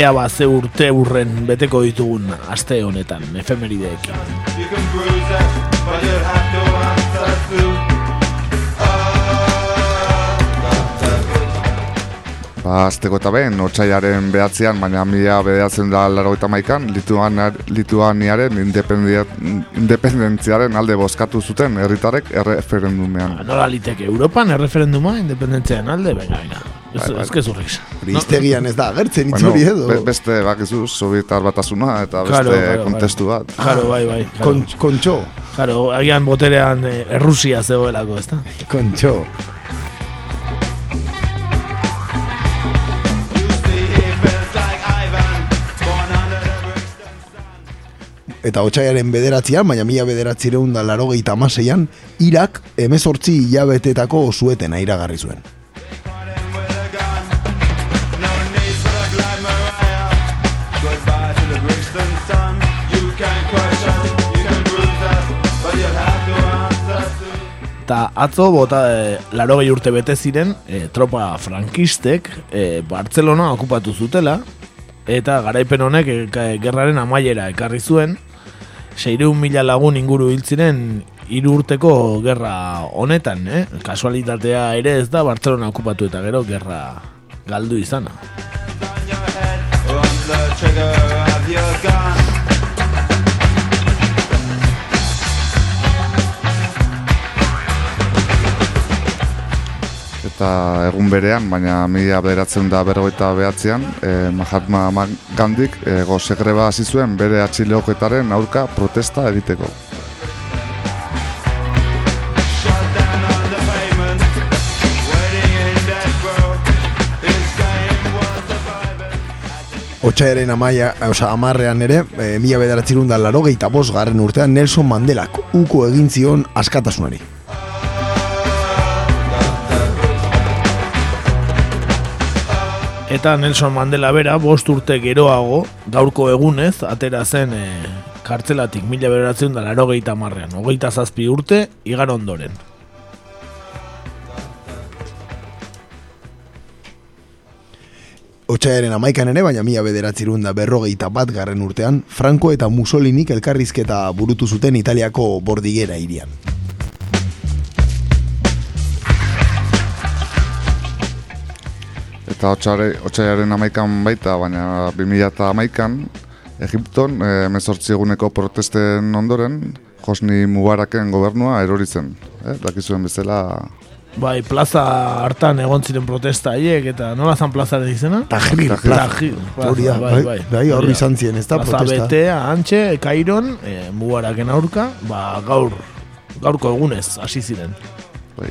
Ea ba ze urte urren beteko ditugun aste honetan efemerideekin. Ba, azteko eta behin, otxaiaren behatzean, baina mila bederatzen da laro eta maikan, Lituanar, Lituaniaren independentziaren alde bozkatu zuten herritarek erreferendumean. Nola liteke Europan erreferenduma independentziaren alde, venga, venga. Ez, Bai, bai. Ez. Hori hiztegian ez da agertzen Bueno, itzuri edo. be- beste bakizu, Sovietar batasuna eta beste Claro, claro, kontestu bat. Claro, bai, bai. claro. Kon, kontxo. Claro, agian boterean eh, Errusia zegoelako, ezta? Kontxo. Eta otxaiaren bederatzean, baina mila bederatzireun da laro amaseian, Irak emezortzi hilabetetako suetena iragarri zuen. Eta atzo bota e, larogei urte bete ziren e, tropa frankistek e, Bartzelona okupatu zutela eta garaipen honek e, gerraren amaiera ekarri zuen seireun mila lagun inguru hil ziren hiru urteko gerra honetan, eh? Kasualitatea ere ez da Bartzelona okupatu eta gero gerra galdu izana. Eta egun berean, baina mila bederatzen da berrogeita behatzean, eh, Mahatma Ma- Gandhik eh, goze greba hasi zuen bere atxileoketaren aurka protesta egiteko. Otxaiaren amaia, oza, amarrean ere, e, mila bederatzerun da laro gehi garren urtean Nelson Mandelak uko egin zion askatasunari. Eta Nelson Mandela bera, bost urte geroago, gaurko egunez, atera zen e, kartzelatik mila beratzen da laro gehieta marrean. Hogeita zazpi urte, igar ondoren. Otsaaren amaikan ere, baina mila bederatzirun da berrogeita bat garren urtean, Franco eta Mussolinik elkarrizketa burutu zuten Italiako bordigera irian. Eta otxaiaren amaikan baita, baina 2000 eta amaikan, Egipton, eh, emezortzi eguneko protesten ondoren, Josni Mubaraken gobernua erori zen. Eh? Dakizuen bezala, Bai, plaza hartan egon ziren protesta haiek eta nola zan plazaren izena? Tahrir, Tahrir, Hori da, bai, bai, hor Hori da. izan ziren, ez da, Plaza protesta. betea, antxe, Kairon, e, mugaraken aurka, ba, gaur, gaurko egunez, hasi ziren. Bai,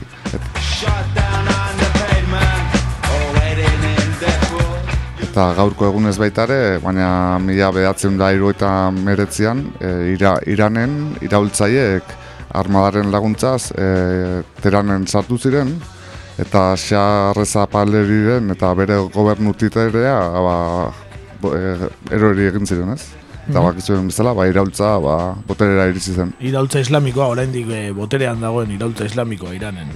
eta gaurko egunez baita ere, baina mila behatzen da eta meretzian, e, ira, Iranen iraultzaiek armadaren laguntzaz e, teranen sartu ziren, eta xarreza paleriren eta bere gobernu titerea ba, e, erori egin ziren, ez? Eta Mhm. bakizuen bezala, ba, iraultza ba, boterera iritsi zen. Iraultza islamikoa, oraindik e, boterean dagoen iraultza islamikoa Iranen.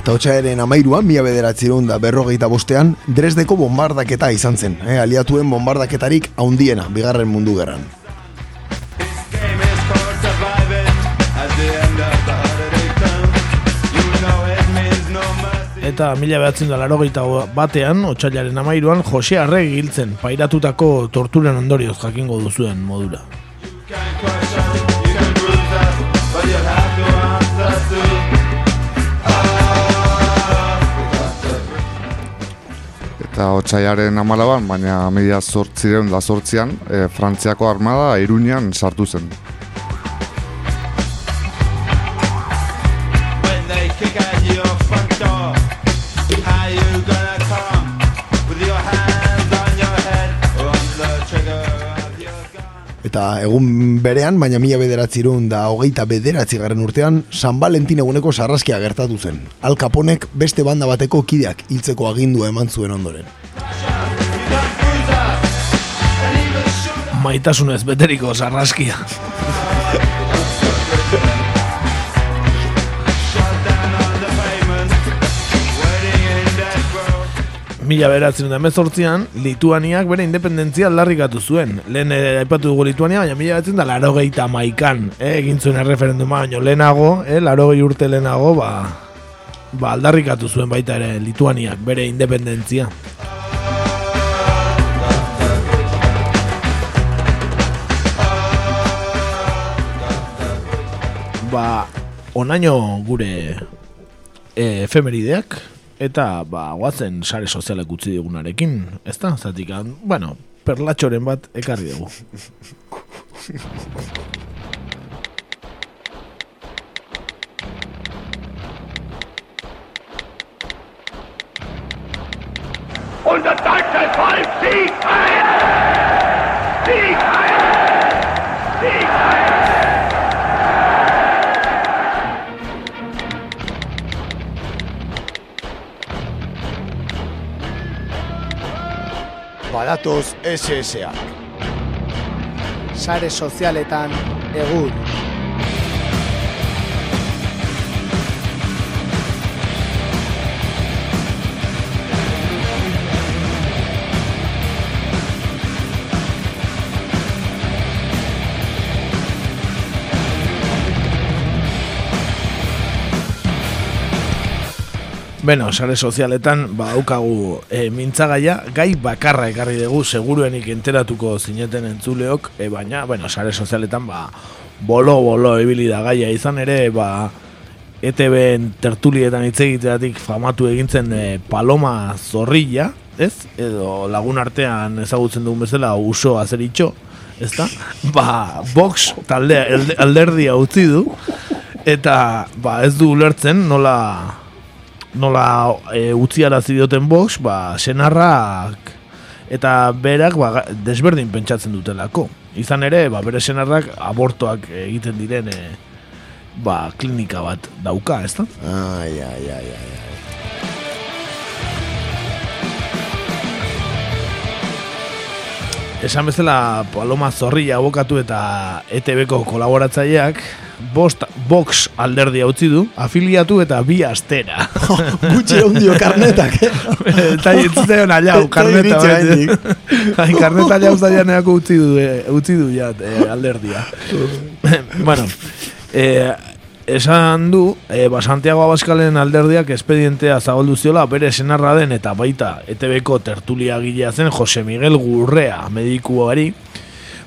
Eta otxaeren amairuan, mila bederatzirun da berrogeita bostean, Dresdeko bombardaketa izan zen, eh, aliatuen bombardaketarik haundiena, bigarren mundu gerran. Eta mila behatzen da laro batean, otxailaren amairuan, Jose Arregi hiltzen, pairatutako torturen ondorioz jakingo duzuen modura. Eta otxaiaren amalaban, baina mila zortziren da zortzian, e, Frantziako armada Iruñan sartu zen. Eta egun berean, baina mila bederatzirun da hogeita bederatzi garren urtean, San Valentin eguneko sarraskia gertatu zen. Al Caponek beste banda bateko kideak hiltzeko agindua eman zuen ondoren. Maitasunez beteriko sarraskia. Mila beratzen da emezortzian, Lituaniak bere independentzia aldarrikatu zuen. Lehen eh, aipatu dugu Lituania, baina mila beratzen da laro maikan, eh, egin zuen erreferenduma, baina lehenago, eh, laro urte lehenago, ba, ba aldarrikatu zuen baita ere Lituaniak bere independentzia. ba, onaino gure e, efemerideak, eta ba, guazen sare sozialek utzi digunarekin, ez da? Zatik, bueno, perlatxoren bat ekarri dugu. Und das deutsche Volk siegt ein! Siegt ein! Badatoz SSA. Sare sozialetan egur. Beno, sare sozialetan ba daukagu e, mintzagaia, gai bakarra ekarri dugu seguruenik enteratuko zineten entzuleok, e, baina, bueno, sare sozialetan ba bolo-bolo ibili da gaia izan ere, ba ETB tertulietan hitz egiteatik famatu egintzen e, Paloma Zorrilla, ez? Edo lagun artean ezagutzen dugun bezala uso azeritxo, ez da? Ba, Vox talde alde- alderdia utzi du, eta ba, ez du ulertzen nola nola e, utziarazi dioten Vox, ba, senarrak eta berak ba, desberdin pentsatzen dutelako. Izan ere, ba, bere senarrak abortoak egiten diren e, ba, klinika bat dauka, ez da? Ai, ai, ai, ai, ai. Esan bezala Paloma Zorrilla abokatu eta ETB-ko kolaboratzaileak bost box alderdia utzi du, afiliatu eta bi astera. Gutxi dio karnetak, eh? eta entzuten alau, karneta. Ai, karneta alau zaianeako utzi du, eh, utzi du ja, eh, alderdia. bueno, eh, esan du, eh, ba, Santiago Abaskalen alderdiak espedientea zabaldu ziola bere senarra den eta baita ETB-ko tertulia gilea zen Jose Miguel Gurrea medikuari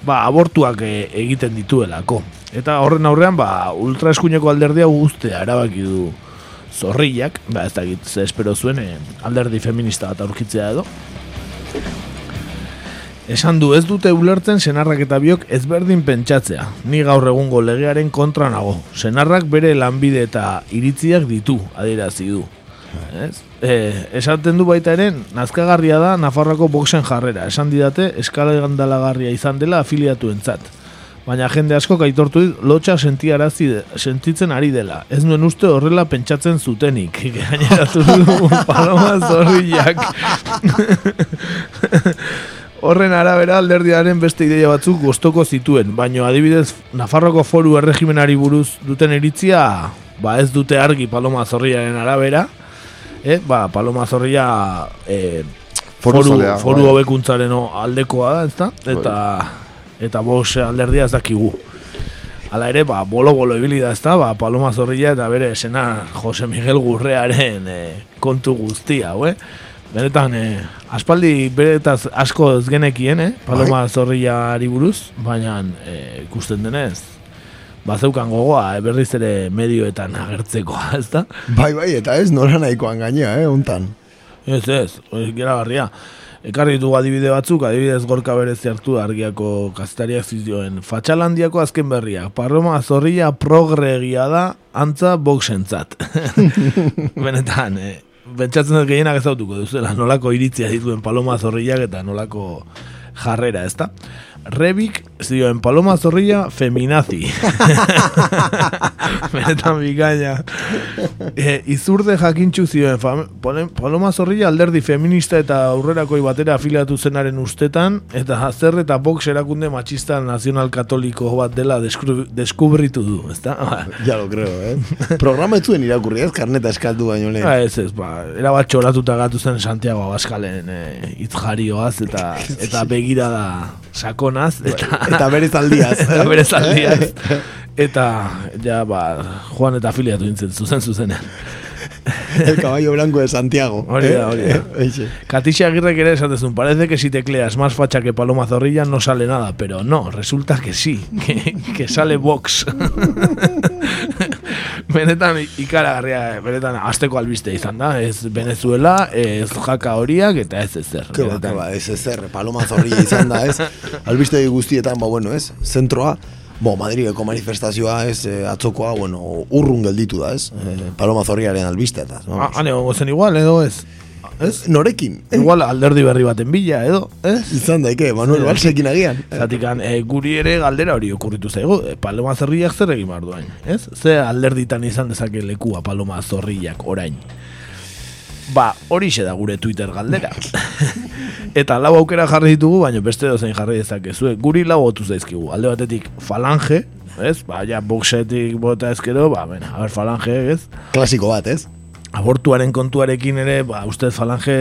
ba, abortuak eh, egiten dituelako. Eta horren aurrean, ba, ultraeskuineko alderdia guztea erabaki du zorriak, ba, ez dakit, espero zuen eh, alderdi feminista bat aurkitzea edo. Esan du ez dute ulertzen senarrak eta biok ezberdin pentsatzea. Ni gaur egungo legearen kontra nago. Senarrak bere lanbide eta iritziak ditu, adierazi du. Ez? E, esaten du baita ere, nazkagarria da Nafarroako boxen jarrera. Esan didate, eskala gandalagarria izan dela afiliatu entzat. Baina jende asko aitortu dit, lotxa sentiarazi sentitzen ari dela. Ez nuen uste horrela pentsatzen zutenik. Gaineratu du Paloma Zorriak. Horren arabera alderdiaren beste ideia batzuk gostoko zituen, baino adibidez Nafarroko foru erregimenari buruz duten iritzia, ba ez dute argi Paloma Zorriaren arabera, eh, ba Paloma Zorria eh, Foru foru, bai. hobekuntzaren aldekoa da, ezta? Eta eta bos alderdia ez dakigu. Hala ere, ba, bolo-bolo ibili da, ezta? Ba, Paloma Zorrilla eta bere esena Jose Miguel Gurrearen eh, kontu guztia, hau, eh? Benetan, eh, aspaldi beretaz asko ez genekien, eh? Paloma Zorrillari buruz, baina eh, ikusten denez, bazeukan gogoa, eh, berriz ere medioetan agertzekoa, ezta? Bai, bai, eta ez nora nahikoan gainea, eh, untan. Ez, ez, hori geragarria. Ekarri ditugu adibide batzuk, adibidez gorka berezi hartu argiako kazetaria zizioen. Fatxalandiako azken berriak, Paloma Zorrilla progregia da, antza boxentzat. Benetan, eh, pentsatzen dut gehienak ezautuko duzela, nolako iritzia dituen Paloma Zorrillak eta nolako jarrera, ezta? Rebik zioen Paloma Zorrilla feminazi. Benetan bikaina. E, izurde jakintxu zioen Paloma Zorrilla alderdi feminista eta aurrerakoi batera afiliatu zenaren ustetan eta zer eta box erakunde machista nazional katoliko bat dela deskru- deskubritu du, ezta? Ja lo creo, eh. Programa ez zuen irakurri ez, karneta eskaldu baino lehen. Ba, ez ez, ba, erabat txoratuta gatu zen Santiago Abaskalen e, itzjarioaz eta eta begirada sakonaz eta, Eta bere zaldiaz. eta bere zaldiaz eta ja ba Juan eta afiliatu nintzen zuzen zuzenean El caballo blanco de Santiago. Hori da, hori da. Eh, eixe. Katixa Aguirre ere esatezun, parece que si tecleas más facha que Paloma Zorrilla no sale nada, pero no, resulta que sí, que, que sale Vox. benetan ikaragarria, benetan asteko albiste izan da, ez Venezuela, ez jaka horiak eta ez ezer. Ke ba, Benetan. ke ba, ez ezer, paloma zorria izan da, ez? Albiste guztietan, ba, bueno, ez? Zentroa, bo, Madrideko manifestazioa, ez, eh, atzokoa, bueno, urrun gelditu da, ez? Eh, paloma zorriaren albiste, eta, Ah, Han egongo zen igual, edo ez? Ez? Norekin? Igual alderdi berri baten bila, edo, ez? Izan daike, Manuel Balsekin agian. Zatikan, e, guri ere galdera hori okurritu zaigu, e, Paloma Zorriak zer egin behar duain, ez? Ze alderditan izan dezake lekua Paloma Zorriak orain. Ba, hori da gure Twitter galdera. Eta lau aukera jarri ditugu, baina beste dozein jarri dezakezue. Guri lau otu zaizkigu. Alde batetik falange, ez? Ba, ja, boxetik bota ezkero, ba, bena, a ber, falange, ez? Klasiko bat, ez? abortuaren kontuarekin ere, ba, uste falange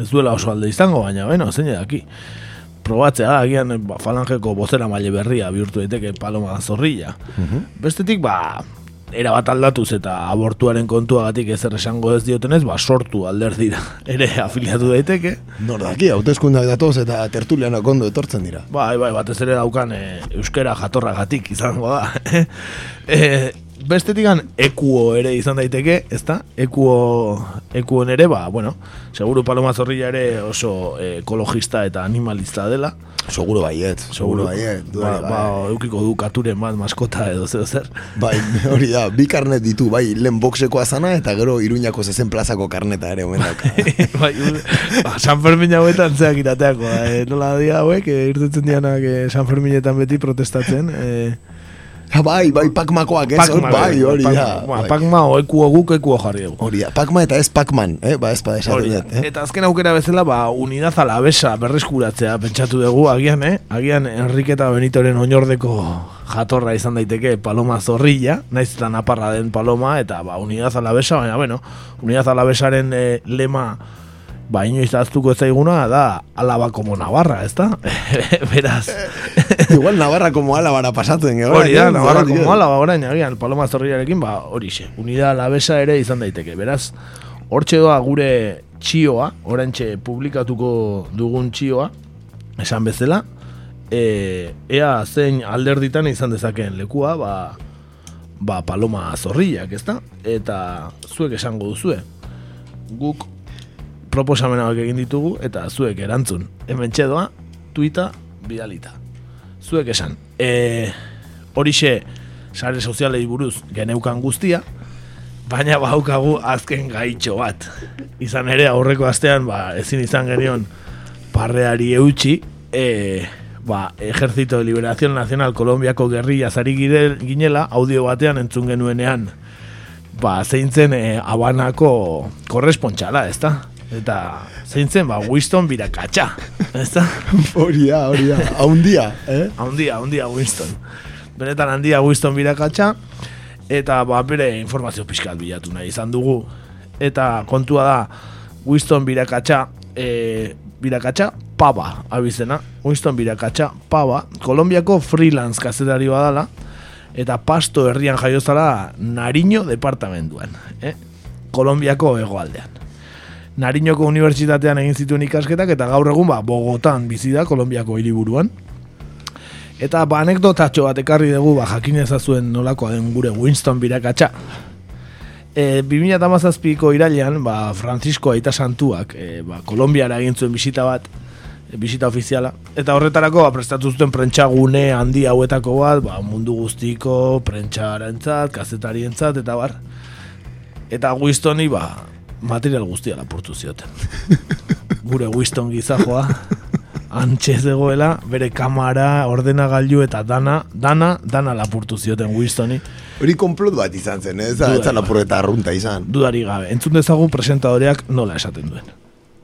ez duela oso alde izango, baina, bueno, zein daki. Probatzea da, agian ba, falangeko bozera maile berria bihurtu daiteke paloma zorrilla. Bestetik, ba, era bat aldatuz eta abortuaren kontuagatik ezer esango ez diotenez, ba, sortu alderdira ere afiliatu daiteke. Nor daki, hauteskundak datoz eta tertulianak ondo etortzen dira. Bai, bai, batez ere daukan e, euskera jatorragatik izango da. e, bestetikan ekuo ere izan daiteke, ezta? Ekuo, ekuon ere, ba, bueno, seguru Paloma Zorrilla ere oso eh, ekologista eta animalista dela. Seguro baiet, seguro baiet. Ba, dudarik ba, eukiko du katuren bat maskota edo zer zer. Bai, hori da, bi karnet ditu, bai, lehen boxekoa zana eta gero iruñako zezen plazako karneta ere omen dauka. bai, ba, San Fermin hauetan zeak irateako, eh, nola dia hauek, eh, irtetzen dianak eh, San Ferminetan beti protestatzen. Eh, bai, bai, pakmakoak ez, hor, bai, hori da. Ba, bai. Pakma o ekuo guk ekuo jarri dugu. Hori da, Pacma eta ez Pacman, eh? ba ez pa esaten dut, eh? Eta azken aukera bezala, ba, unidad alabesa berreskuratzea pentsatu dugu, agian, eh? Agian Enriqueta Benitoren oinordeko jatorra izan daiteke Paloma Zorrilla, naiz eta naparra den Paloma, eta ba, unidad alabesa, baina, bueno, unidad alabesaren eh, lema ba, inoiz aztuko ez zaiguna da alaba como Navarra, ez da? Beraz, Igual Navarra como Álabara pasatu den, eh? hori da, Navarra como alaba orain, agian, Paloma Zorrillarekin, ba, hori xe, unidad alabesa ere izan daiteke, beraz, hortxe doa gure txioa, orantxe publikatuko dugun txioa, esan bezala, e, ea zein alderditan izan dezakeen lekua, ba, ba paloma zorrillak, ezta? Eta zuek esango duzue. Guk proposamenak egin ditugu eta zuek erantzun. Hemen txedoa, tuita, bidalita. Zuek esan. E, horixe, sare sozialei buruz geneukan guztia, baina baukagu azken gaitxo bat. Izan ere aurreko astean ba, ezin izan genion parreari eutxi, e, ba, Ejército de Liberación Nacional Kolombiako gerrilla zari ginela audio batean entzun genuenean ba, zeintzen e, Habanako korrespontxala, ezta? Eta zeintzen, ba, Winston birakatxa, ezta? Hori da, hori da, haundia, eh? Haundia, haundia Winston. Benetan handia Winston birakatxa, eta ba, bere informazio pixkat bilatu nahi izan dugu. Eta kontua da, Winston birakatxa, e, birakatxa paba, abizena. Winston birakatxa paba, Kolombiako freelance kazetari badala, eta pasto herrian jaiozala Nariño departamentuan, eh? Kolombiako hegoaldean. Nariñoko unibertsitatean egin zituen ikasketak eta gaur egun ba, Bogotan bizi da Kolombiako hiriburuan. Eta ba, anekdotatxo bat ekarri dugu ba, jakin ezazuen nolakoa den gure Winston birakatxa. E, 2008ko irailean, ba, Francisco Aita Santuak, e, ba, Kolombiara egin zuen bisita bat, e, bisita ofiziala. Eta horretarako, ba, prestatu zuten prentxagune handi hauetako bat, ba, mundu guztiko, prentxarentzat, kazetarientzat, eta bar. Eta Winstoni, ba, material guztia lapurtu zioten. Gure Winston gizajoa, antxe zegoela, bere kamara, ordenagailu eta dana, dana, dana lapurtu zioten Winstoni. Hori konplot bat izan zen, ez da, ez lapurreta arrunta izan. Dudari gabe, entzun dezagun presentadoreak nola esaten duen.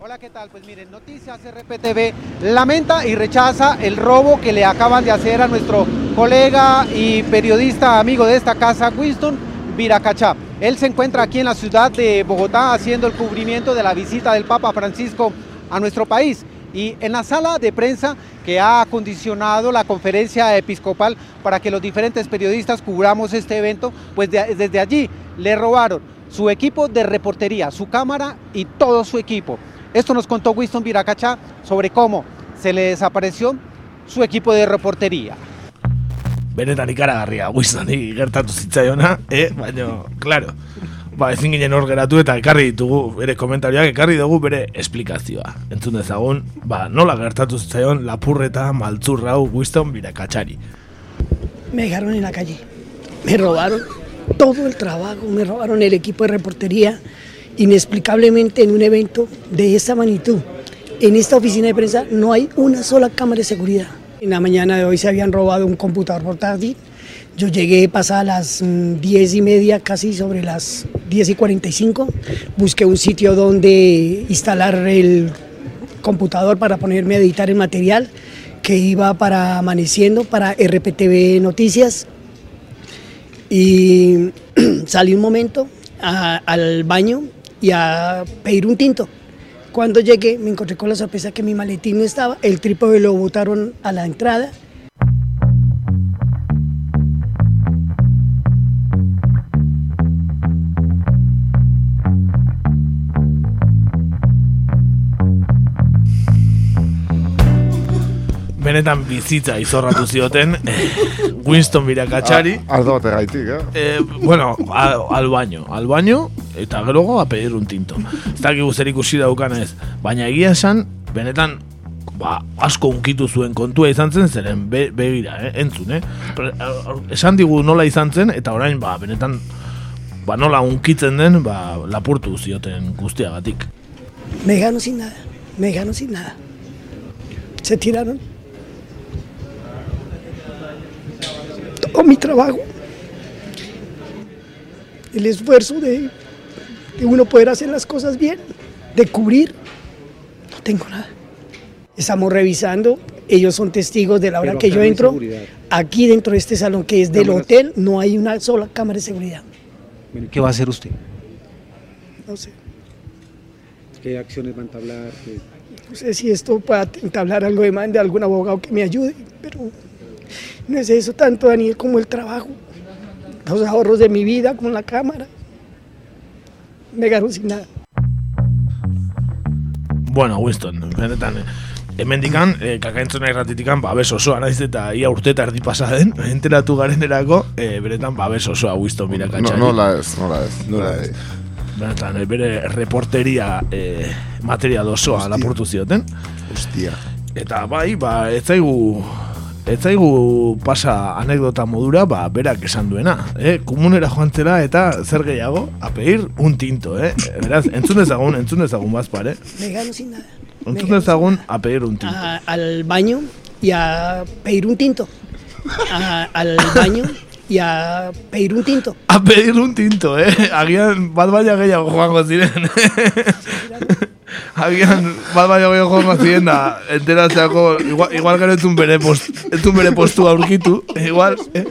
RPTV lamenta y rechaza el robo que le acaban de hacer a nuestro colega y periodista amigo de esta casa, Winston Viracachá. Él se encuentra aquí en la ciudad de Bogotá haciendo el cubrimiento de la visita del Papa Francisco a nuestro país. Y en la sala de prensa que ha acondicionado la conferencia episcopal para que los diferentes periodistas cubramos este evento, pues de- desde allí le robaron su equipo de reportería, su cámara y todo su equipo. Esto nos contó Winston Viracachá sobre cómo se le desapareció su equipo de reportería. Benetan ikaragarria, Winstoni gertatu zitzaiona, eh? baina, claro, ba, ezin ginen hor geratu eta ekarri ditugu bere komentarioak, ekarri dugu bere esplikazioa. Entzun dezagun, ba, nola gertatu zitzaion lapurreta maltzurra hau Winston birakatxari. Me dejaron en la calle. Me robaron todo el trabajo, me robaron el equipo de reportería, inexplicablemente en un evento de esta magnitud. En esta oficina de prensa no hay una sola cámara de seguridad. En la mañana de hoy se habían robado un computador portátil. Yo llegué pasadas las mm, 10 y media, casi sobre las 10 y 45. Busqué un sitio donde instalar el computador para ponerme a editar el material que iba para Amaneciendo, para RPTV Noticias. Y salí un momento al baño y a pedir un tinto. Cuando llegué me encontré con la sorpresa que mi maletín no estaba, el trípode lo botaron a la entrada. Benetan bizitza izorratu zioten eh, Winston Birakatxari. Ardo bate gaitik, eh? Eh, bueno, al, al baño, al baño, eta gerogo a pedir un tinto. Ez dakik zer ikusi daukan ez. Baina egia esan, benetan, ba, asko unkitu zuen kontua izan zen, zeren be, begira, eh, entzun, eh? A- Esan digu nola izan zen, eta orain, ba, benetan, ba, nola unkitzen den, ba, lapurtu zioten guztiagatik. Me dejaron sin nada, me dejaron sin nada. Se tiraron todo mi trabajo, el esfuerzo de, de uno poder hacer las cosas bien, de cubrir. No tengo nada. Estamos revisando, ellos son testigos de la hora Pero que yo entro. seguridad. Aquí dentro de este salón que es del Cámaras. hotel no hay una sola cámara de seguridad. ¿Qué va a hacer usted? No sé. ¿Qué acciones va a entablar? ¿Qué- No sé si esto pueda entablar algo de mande algún abogado que me ayude, pero no es eso tanto, Daniel, como el trabajo. Los ahorros de mi vida con la cámara. Me dejaron sin nada. Bueno, Winston, benetan, eh, hemendikan, eh, kakaentzuna irratitikan, babes osoa naiz eta ia urte eta erdi pasa den, enteratu garenerako, eh, benetan babes osoa Winston No, Birakatxari. nola ez, nola ez. Nola ez. Benetan, eh, bere reporteria eh, material osoa lapurtu zioten. Hostia. Eta bai, ba, ez zaigu, ez zaigu pasa anekdota modura, ba, berak esan duena. Eh? Komunera joan zela eta zer gehiago, a pedir un tinto, eh? Beraz, entzun dezagun, entzun dezagun bazpar, eh? Dejaron sin nada. Entzun dezagun a pedir un tinto. a- al baño y a pedir un tinto. A- al baño y a pedir un tinto. A pedir un tinto, eh? Agian bat baina gehiago joango ziren. Agian bat baina gehiago joango ziren da enteratzeako, igual, igual gero etzun bere, post, etzun bere postua aurkitu, igual, eh?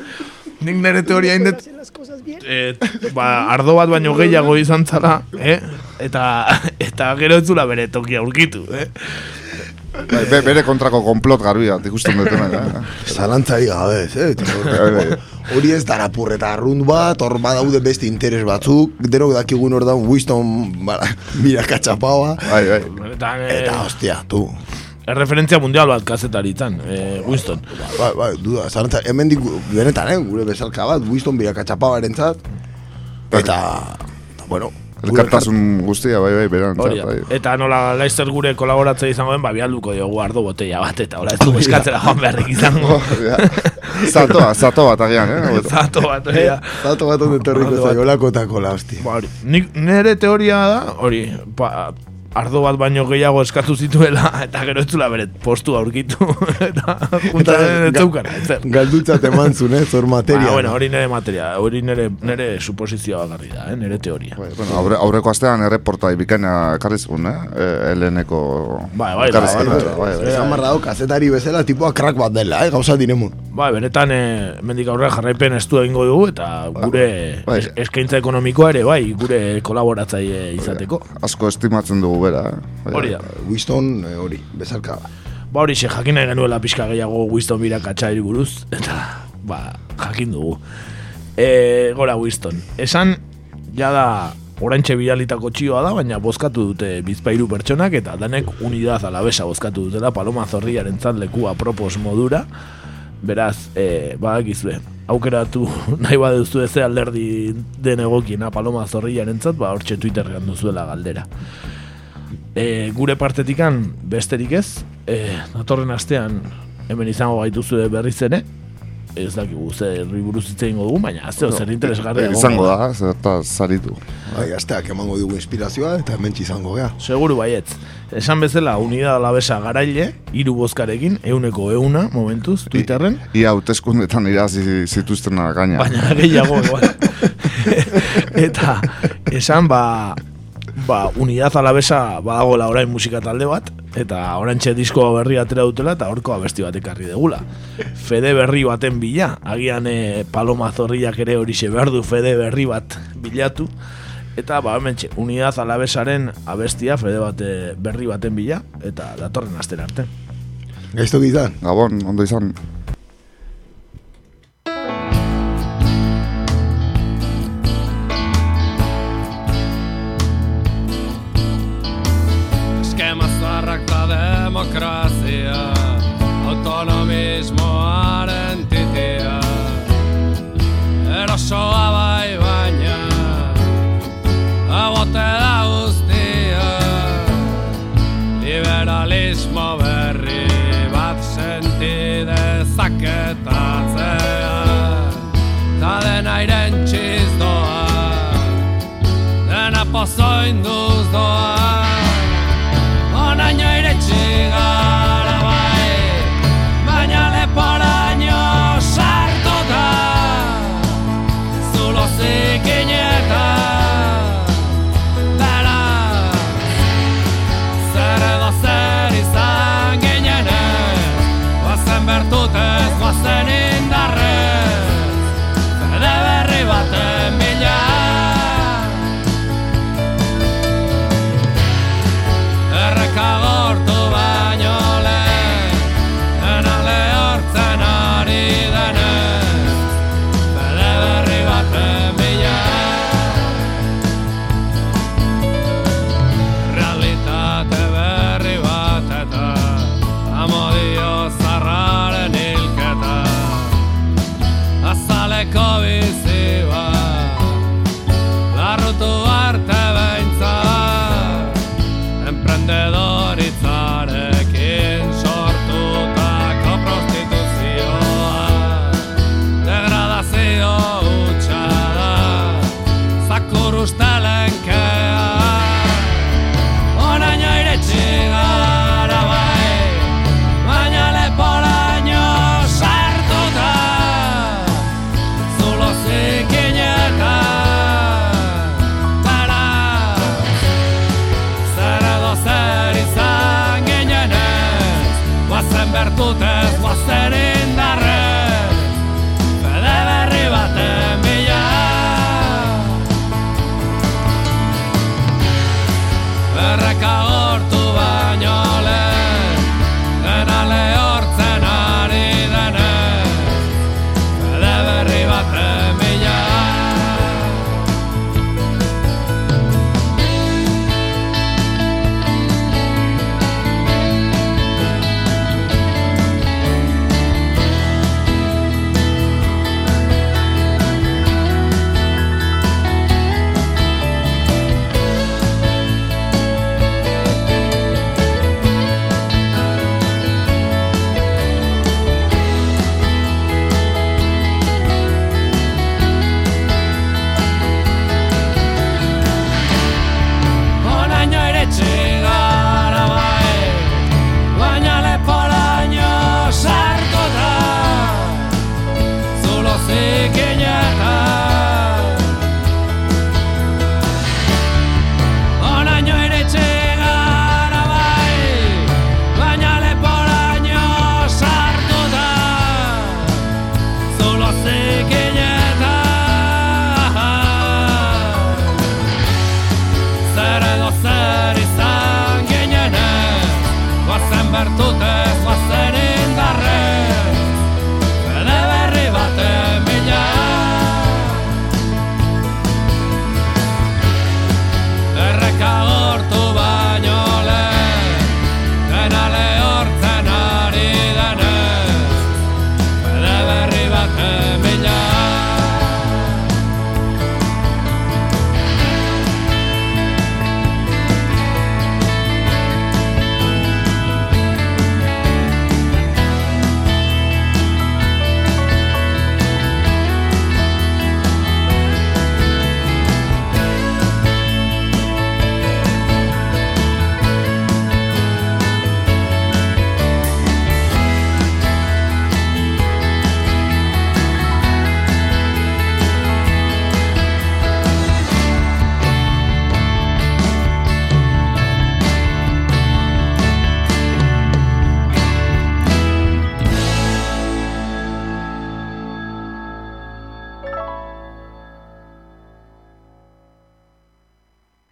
Nik nire teoria indet, eh, ba, ardo bat baino gehiago izan zara, eh? Eta, eta gero etzula bere tokia aurkitu, eh? Bai, be- bere kontrako konplot garbia, ikusten dut hemen, eh? Zalantzari gabe, ez, eh? Bai, bai. Hori ez dara purreta arrunt bat, hor badaude beste interes batzuk, denok dakigun hor daun Winston bara, mira katxapaua. Bai, bai. Eta, eh, Eta, hostia, tu. Erreferentzia mundial bat kazetaritan, eh, Winston. Bai, bai, duda, zalantza, hemen dik, benetan, eh, gure bezalka bat, Winston mira katxapauaren zat. Eta, eta, bueno, Elkartasun guztia, bai, bai, beran. Hori bai. Eta nola Leicester gure kolaboratzea izango den, ba, bialduko diogu ardo botella bat, eta hola ez du eskatzera joan beharrik izango. Zatoa, zato bat agian, eh? Zato bat, da. Zato bat onde bat. zaio, lakotako la, hostia. Ba, hori. Nire teoria da, hori, ba, ardo bat baino gehiago eskatu zituela, eta gero ez zula bere postu aurkitu, eta juntaren ez zeukara, ezer. Galdutzat eman zuen, eh, zor materia. Ba, bueno, hori nire materia, hori nire, nire suposizioa bagarri da, eh, nire teoria. Bueno, aurre, aurreko astean erreportai bikaina ekarri zuen, eh? eh Heleneko... Bai, bai, ekarri bai, zuen, bai, bai, bai. Esan barra dau, kazetari bezala, tipua crack bat dela, eh, gauza dinemun. Ba, benetan, e, mendik aurrera jarraipen estu egingo dugu, eta gure bai. es- eskaintza ekonomikoa ere, bai, gure kolaboratzaile izateko. Asko estimatzen dugu bera, eh? Hori da. Winston, eh, hori, bezalka. Ba hori xe, jakin nahi genuela pixka gehiago Winston bira katxairi buruz, eta, ba, jakin dugu. E, gora Winston, esan, jada, orantxe bidalitako txioa da, baina bozkatu dute bizpairu pertsonak, eta danek unidad alabesa bozkatu dutela, paloma zorriaren leku apropos modura, beraz, e, badakizue, aukeratu nahi baduzu ez alderdi den egokiena paloma zorriaren ba, hortxe Twitterrean duzuela galdera. E, gure partetikan besterik ez, e, datorren astean hemen izango gaituzu berriz ere, ez dakigu ze herri buruz hitz egingo dugu, baina zeo zer interesgarria Eh, izango da, zerta zaritu. Bai, asteak emango dugu inspirazioa, eta hemen izango gea. Seguru baietz. Esan bezala, unidad alabesa garaile, hiru bozkarekin, euneko euna, momentuz, Twitterren, Ia hauteskundetan irazi zituztena gaina. baina gehiago igual. Eta esan ba ba unidad alabesa badagoela orain musika talde bat eta orantxe disko berri atera dutela eta horko abesti bat ekarri degula. Fede berri baten bila, agian e, Paloma Zorriak ere horixe behar du fede berri bat bilatu eta ba hementxe unidad alabesaren abestia fede bate berri baten bila eta datorren astera arte. Gaizto izan. Gabon, ondo izan. kapitalismoaren titia. Erosoa bai baina Agote da guztia. Liberalismo berri bat senti dezaketatzea Ta dena iren txiz doa Dena pozoin duz doa.